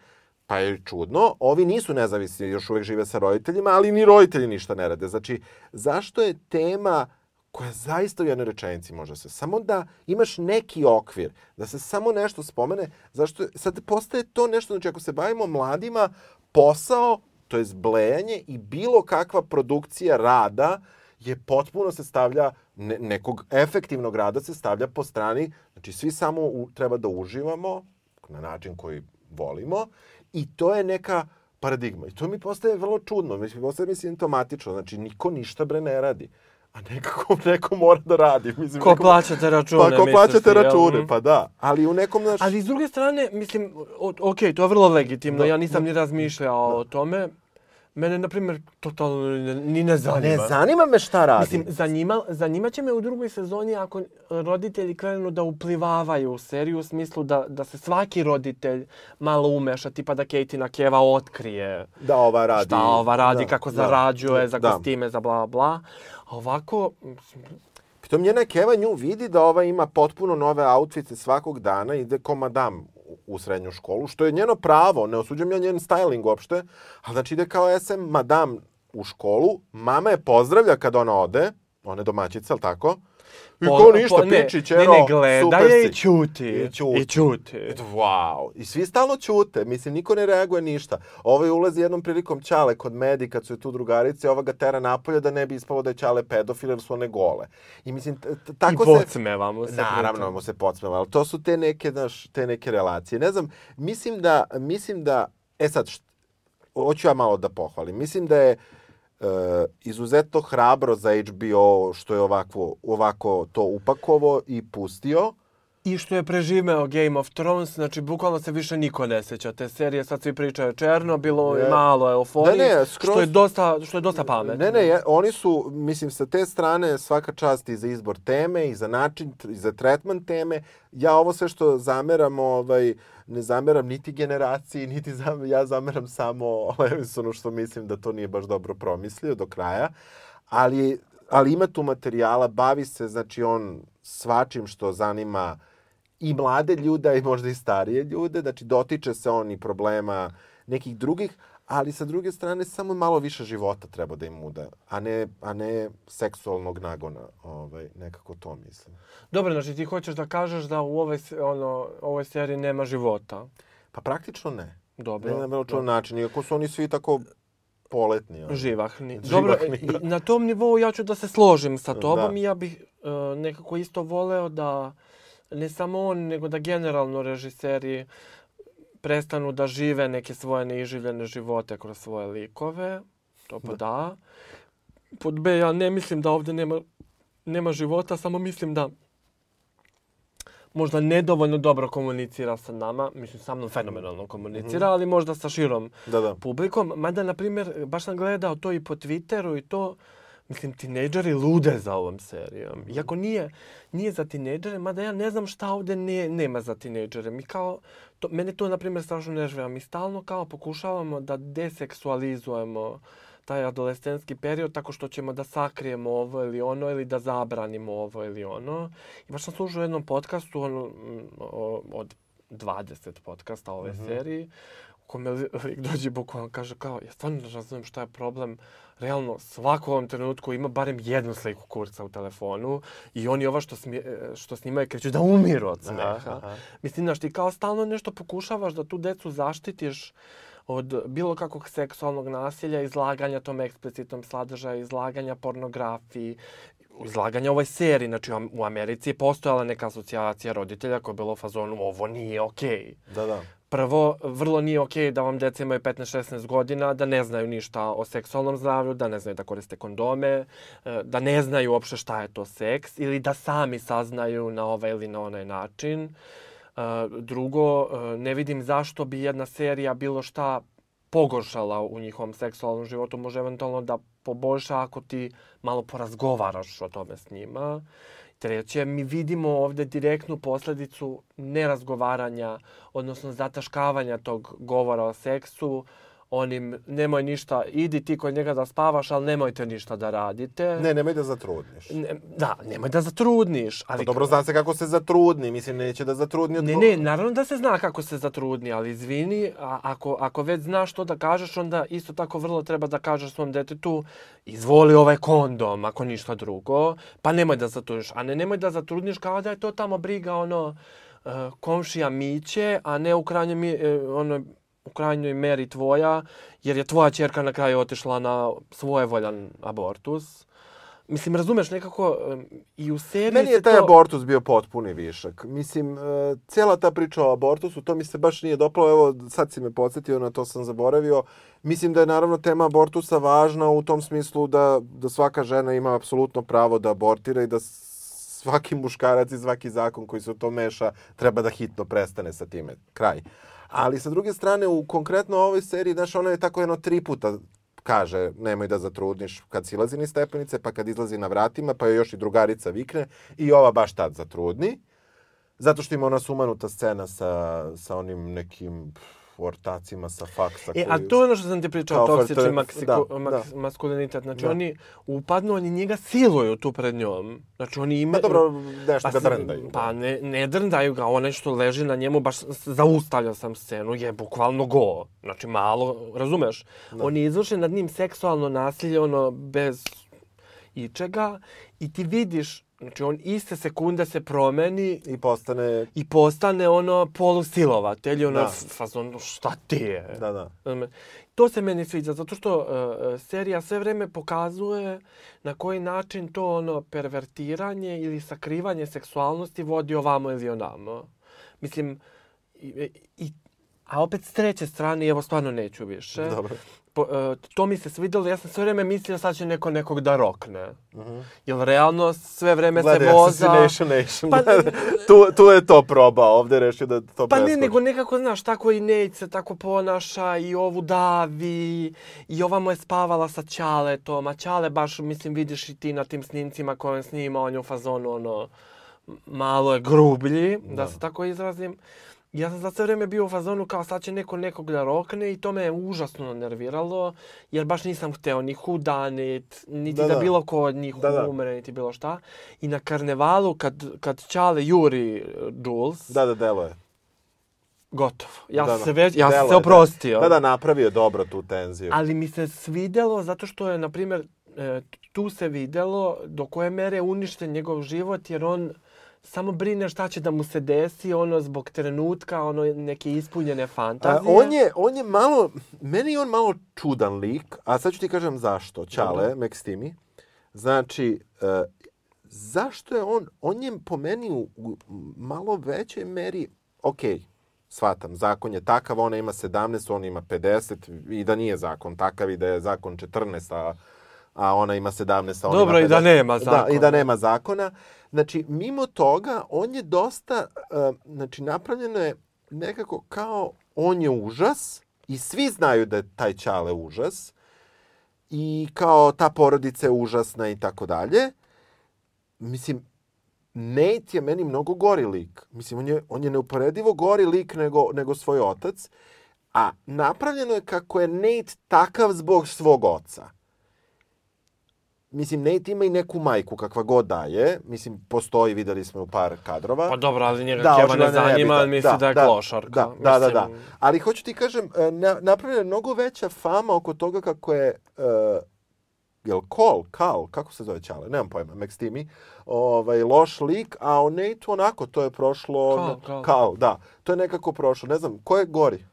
Pa je čudno, ovi nisu nezavisni, još uvek žive sa roditeljima, ali ni roditelji ništa ne rade. Znači, zašto je tema koja zaista u jednoj rečenici može se, samo da imaš neki okvir, da se samo nešto spomene, zašto sad postaje to nešto, znači ako se bavimo mladima, posao, to je zblejanje i bilo kakva produkcija rada je potpuno se stavlja, ne, nekog efektivnog rada se stavlja po strani, znači svi samo u, treba da uživamo na način koji volimo i to je neka paradigma. I to mi postaje vrlo čudno, mislim, postaje mi simptomatično, znači niko ništa bre ne radi a nekako neko mora da radi. Mislim, ko neko... plaća te račune, Pa ko plaća te račune, pa da. Ali u nekom naš... Ali s druge strane, mislim, ok, to je vrlo legitimno, da, ja nisam da, ni razmišljao da. o tome. Mene, na primjer, totalno ni ne zanima. Ne zanima me šta radi. Mislim, zanima, zanima će me u drugoj sezoni ako roditelji krenu da uplivavaju u seriju u smislu da, da se svaki roditelj malo umeša, tipa da Kejtina Keva otkrije da ova radi. šta ova radi, da, kako da, zarađuje da, za kostime, za bla bla. A ovako... Pritom njena Keva nju vidi da ova ima potpuno nove outfite svakog dana, ide ko madam u srednju školu, što je njeno pravo, ne osuđujem ja njen styling uopšte, ali znači ide kao SM madam u školu, mama je pozdravlja kad ona ode, ona je domaćica, ali tako? I po, ko ništa, po, ne, piči, čero, ne, ne, gleda je i čuti. I čuti. I čuti. Wow. I svi stalno čute. Mislim, niko ne reaguje ništa. Ovaj ulazi jednom prilikom Ćale kod Medi, kad su je tu drugarice, ova ga tera napolje da ne bi ispalo da je Ćale pedofil, jer su one gole. I mislim, tako se... I podsmeva mu se. Naravno mu se podsmeva, ali to su te neke, znaš, te neke relacije. Ne znam, mislim da, mislim da, e sad, hoću ja malo da pohvalim. Mislim da je e, izuzetno hrabro za HBO što je ovako, ovako to upakovo i pustio. I što je preživeo Game of Thrones, znači bukvalno se više niko ne seća te serije, sad svi pričaju černo, bilo je malo euforije, ne, ne, skroz... što, je dosta, što je dosta pametno. Ne, ne, je, oni su, mislim, sa te strane svaka čast i za izbor teme, i za način, i za tretman teme. Ja ovo sve što zameram, ovaj, ne zameram niti generaciji, niti zam, ja zameram samo Levinsonu što mislim da to nije baš dobro promislio do kraja. Ali, ali ima tu materijala, bavi se, znači on svačim što zanima i mlade ljude, i možda i starije ljude. Znači, dotiče se on i problema nekih drugih, ali sa druge strane samo malo više života treba da im uda, a ne, a ne seksualnog nagona, ovaj, nekako to mislim. Dobro, znači ti hoćeš da kažeš da u ovoj, ono, ovoj seriji nema života? Pa praktično ne. Dobro. Ne na bilo način, iako su oni svi tako poletni. Ali. Živahni. Dobro, da. na tom nivou ja ću da se složim sa tobom da. i ja bih uh, nekako isto voleo da ne samo on, nego da generalno režiseri prestanu da žive neke svoje neiživljene živote kroz svoje likove. To pa da. da. Pod B, ja ne mislim da ovde nema, nema života, samo mislim da možda nedovoljno dobro komunicira sa nama, mislim sa mnom fenomenalno komunicira, mm -hmm. ali možda sa širom da, da. publikom. Mada, na primjer, baš sam gledao to i po Twitteru i to, mislim, tinejdžeri lude za ovom serijom. Iako nije, nije za tinejdžere, mada ja ne znam šta ovde ne, nema za tinejdžere. Mi kao, to, mene to, na primjer, strašno ne živeva. Mi stalno kao pokušavamo da deseksualizujemo taj adolescenski period tako što ćemo da sakrijemo ovo ili ono ili da zabranimo ovo ili ono. I baš sam služio u jednom podcastu ono, od 20 podcasta ove mm -hmm. seriji u kome lik dođe bukvalno kaže kao ja stvarno ne razumijem šta je problem realno svako u ovom trenutku ima barem jednu sliku kurca u telefonu i oni ova što, smije, što snimaju kreću da umiru od smeha. Aha, aha. Mislim, znaš, ti kao stalno nešto pokušavaš da tu decu zaštitiš od bilo kakvog seksualnog nasilja, izlaganja tom eksplicitnom sadržaju, izlaganja pornografiji, izlaganja ovoj seriji. Znači, u Americi je postojala neka asocijacija roditelja koja je bila u fazonu ovo nije okej. Okay. Da, da. Prvo, vrlo nije okej okay da vam deca imaju 15-16 godina, da ne znaju ništa o seksualnom zdravlju, da ne znaju da koriste kondome, e, da ne znaju uopšte šta je to seks ili da sami saznaju na ovaj ili na onaj način. Uh, Drugo, e, ne vidim zašto bi jedna serija bilo šta pogoršala u njihovom seksualnom životu. Može eventualno da poboljša ako ti malo porazgovaraš o tome s njima. Treće, mi vidimo ovde direktnu posledicu nerazgovaranja, odnosno zataškavanja tog govora o seksu, onim nemoj ništa, idi ti kod njega da spavaš, ali nemojte ništa da radite. Ne, nemoj da zatrudniš. Ne, da, nemoj da zatrudniš. Ali... Pa dobro, zna se kako se zatrudni, mislim, neće da zatrudni. Od... Ne, ne, naravno da se zna kako se zatrudni, ali izvini, a, ako, ako već znaš što da kažeš, onda isto tako vrlo treba da kažeš svom detetu, izvoli ovaj kondom, ako ništa drugo, pa nemoj da zatrudniš. A ne, nemoj da zatrudniš kao da je to tamo briga, ono, uh, komšija Miće, a ne u krajnjem, ono, u krajnjoj meri tvoja, jer je tvoja čerka na kraju otišla na svojevoljan abortus. Mislim, razumeš nekako i u seriji Meni je taj to... abortus bio potpuni višak. Mislim, uh, cijela ta priča o abortusu, to mi se baš nije dopalo. Evo, sad si me podsjetio, na to sam zaboravio. Mislim da je naravno tema abortusa važna u tom smislu da, da svaka žena ima apsolutno pravo da abortira i da svaki muškarac i svaki zakon koji se u to meša treba da hitno prestane sa time. Kraj. Uh, Ali sa druge strane, u konkretno ovoj seriji, znaš, ona je tako jedno tri puta kaže nemoj da zatrudniš kad silazi ni stepenice, pa kad izlazi na vratima, pa je još i drugarica vikne i ova baš tad zatrudni. Zato što ima ona sumanuta scena sa, sa onim nekim ortacima sa faksa. E, a to je ono što sam ti pričao, toksični maksiko, da, maks, da. maskulinitet. Znači, da. oni upadnu, oni njega siluju tu pred njom. Znači, oni ima... Pa dobro, nešto pa, ga drndaju. Pa ne, ne drndaju ga, onaj što leži na njemu, baš zaustavljao sam scenu, je bukvalno go. Znači, malo, razumeš? Da. Oni izvrše nad njim seksualno nasilje, ono, bez ičega. I ti vidiš Znači, on iste sekunde se promeni i postane... I postane ono polusilovatelj, ono da. fazon, šta ti je? Da, da. To se meni sviđa, zato što uh, serija sve vreme pokazuje na koji način to ono pervertiranje ili sakrivanje seksualnosti vodi ovamo ili onamo. Mislim, i, i, a opet s treće strane, evo stvarno neću više. Dobro po, uh, to mi se svidjelo, ja sam sve vrijeme mislio sad će neko nekog da rokne. Uh -huh. Jer realno sve vrijeme se voza... Gledaj, Assassination Pa, tu, tu je to probao, ovdje rešio da to Pa ne, nego nekako, znaš, tako i Nate se tako ponaša i ovu davi i ova mu je spavala sa Ćaletom, a Ćale baš, mislim, vidiš i ti na tim snimcima koje on snima, on je u fazonu, ono, malo je grublji, da, da se tako izrazim. Ja sam za sve vrijeme bio u fazonu kao sad će neko nekog da rokne i to me je užasno nerviralo jer baš nisam hteo ni hudanit, niti da, da, da bilo ko od njih da, umre, niti bilo šta. I na karnevalu kad, kad Čale juri Jules... Da, da, delo je. Gotovo. Ja da, se već, ja sam se oprostio. Da, da, napravio dobro tu tenziju. Ali mi se svidelo zato što je, na primjer, e, tu se videlo do koje mere uništen njegov život jer on samo brine šta će da mu se desi, ono, zbog trenutka, ono, neke ispunjene fantazije. A, on, je, on je malo, meni je on malo čudan lik, a sad ću ti kažem zašto, Čale, Mekstimi. Znači, uh, zašto je on, on je po meni u, u malo većoj meri, okay, shvatam, zakon je takav, ona ima 17, on ima 50, i da nije zakon takav, i da je zakon 14, a, a ona ima 17, a Dobro, ima 50. i da nema zakona. Da, i da nema zakona. Znači, mimo toga, on je dosta, uh, znači, napravljeno je nekako kao on je užas i svi znaju da je taj Čale užas i kao ta porodica je užasna i tako dalje. Mislim, Nate je meni mnogo gori lik. Mislim, on je, on je neuporedivo gori lik nego, nego svoj otac. A napravljeno je kako je Nate takav zbog svog oca mislim, Nate ima i neku majku, kakva god da je. Mislim, postoji, videli smo u par kadrova. Pa dobro, ali njega da, Keva ne zanima, ali misli da, da je da, klošarka. Da, mislim... da, da, da. Ali hoću ti kažem, e, napravljena je mnogo veća fama oko toga kako je... Uh, jel Kol, Kal, kako se zove Čale, nemam pojma, Max Timi, ovaj, loš lik, a o Nate onako, to je prošlo... Kal, Kal. Kal, da. To je nekako prošlo. Ne znam, ko je gori?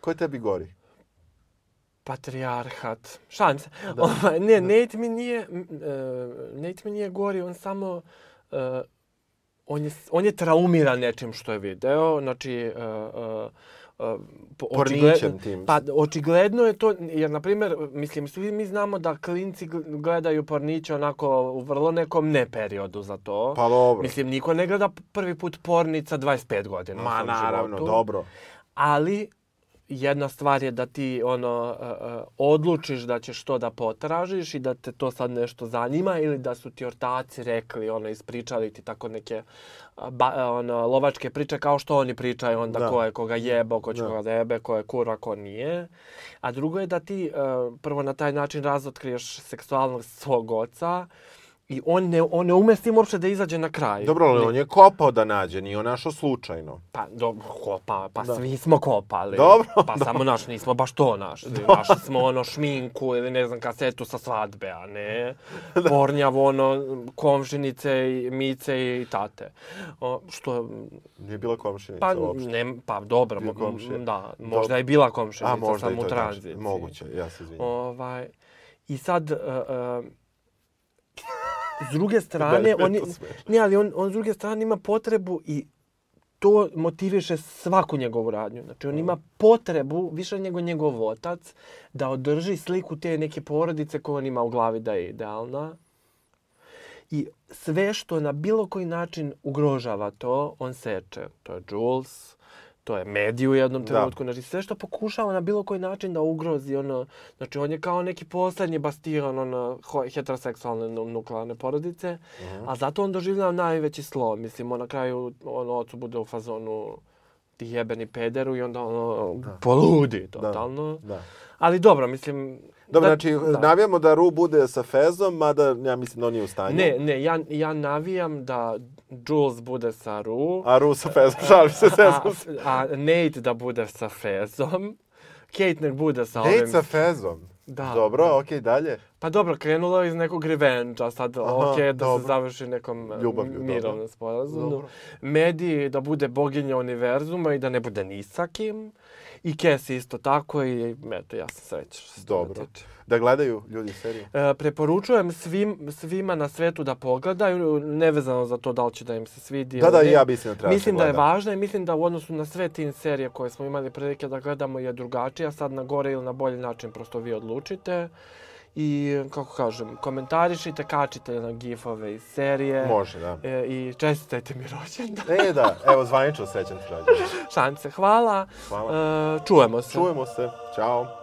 Ko je tebi gori? Patrijarhat. Šans. Ovaj, ne, Nate mi nije, uh, Nate mi nije gori, on samo... Uh, on je, on je traumiran nečim što je video. Znači, uh, uh, Pornićem tim. Pa očigledno je to, jer na primjer, mislim, svi mi znamo da klinci gledaju porniće onako u vrlo nekom ne periodu za to. Pa dobro. Mislim, niko ne gleda prvi put pornica 25 godina. Ma naravno, životu. dobro. Ali jedna stvar je da ti ono uh, odlučiš da ćeš to da potražiš i da te to sad nešto zanima ili da su ti ortaci rekli, ono, ispričali ti tako neke ba, ono, lovačke priče kao što oni pričaju onda da. ko je koga jebo, ko će da. koga jebe, ko je kura, ko nije. A drugo je da ti uh, prvo na taj način razotkriješ seksualnost svog oca, I on ne, on ne ume s tim uopšte da izađe na kraj. Dobro, ali on je kopao da nađe, nije on našao slučajno. Pa, dobro, kopa, pa da. svi smo kopali. Dobro. Pa dobro. samo naš, nismo baš to našli. Dobro. Našli smo ono šminku ili ne znam kasetu sa svadbe, a ne pornjav ono komšinice i mice i tate. O, što... Nije bila komšinica pa, uopšte. Ne, pa dobro, mo, da, možda dobro. je bila komšinica, a, možda sam u tranziciji. Moguće, ja se izvinjam. Ovaj, I sad... Uh, uh, s druge strane, on, je, ne, ali on, on s druge strane ima potrebu i to motiviše svaku njegovu radnju. Znači, on ima potrebu, više nego njegov otac, da održi sliku te neke porodice koje on ima u glavi da je idealna. I sve što na bilo koji način ugrožava to, on seče. To je Jules, to je mediju u jednom trenutku, da. znači sve što pokušava na bilo koji način da ugrozi, ono, znači on je kao neki poslednji bastion ono, heteroseksualne nuklearne porodice, uh mhm. -huh. a zato on doživljava najveći slo, mislim, on na kraju, ono, ocu bude u fazonu ti jebeni pederu i onda ono, da. poludi totalno. Da. da. Ali dobro, mislim, Dobro, da, znači, da. navijamo da Ru bude sa Fezom, mada ja mislim da on nije u stanju. Ne, ne, ja, ja navijam da Jules bude sa Ru. A Ru sa Fezom, šalim se, A, a Nate da bude sa Fezom. Kate nek bude sa Nate ovim... Nate sa Fezom? Da. Dobro, da. okej, okay, dalje. Pa dobro, krenulo iz nekog revenge, a sad okej okay, da dobro. se završi nekom Ljubavlju, mirovnom sporazumu. Mediji da bude boginja univerzuma i da ne bude ni sa kim I Kes isto tako i eto, ja sam srećan. Dobro. Da gledaju ljudi seriju? E, preporučujem svim, svima na svetu da pogledaju, nevezano za to da li će da im se svidi. Da, da, i ja mislim da treba Mislim da je važno i mislim da u odnosu na sve teen serije koje smo imali prilike da gledamo je drugačija. Sad na gore ili na bolji način prosto vi odlučite i, kako kažem, komentarišite, kačite na gifove iz serije. Može, da. E, I čestitajte mi rođendan. e, da, evo, zvanično srećan ti rođendan. Šance, hvala. Hvala. E, čujemo se. Čujemo se. Ćao.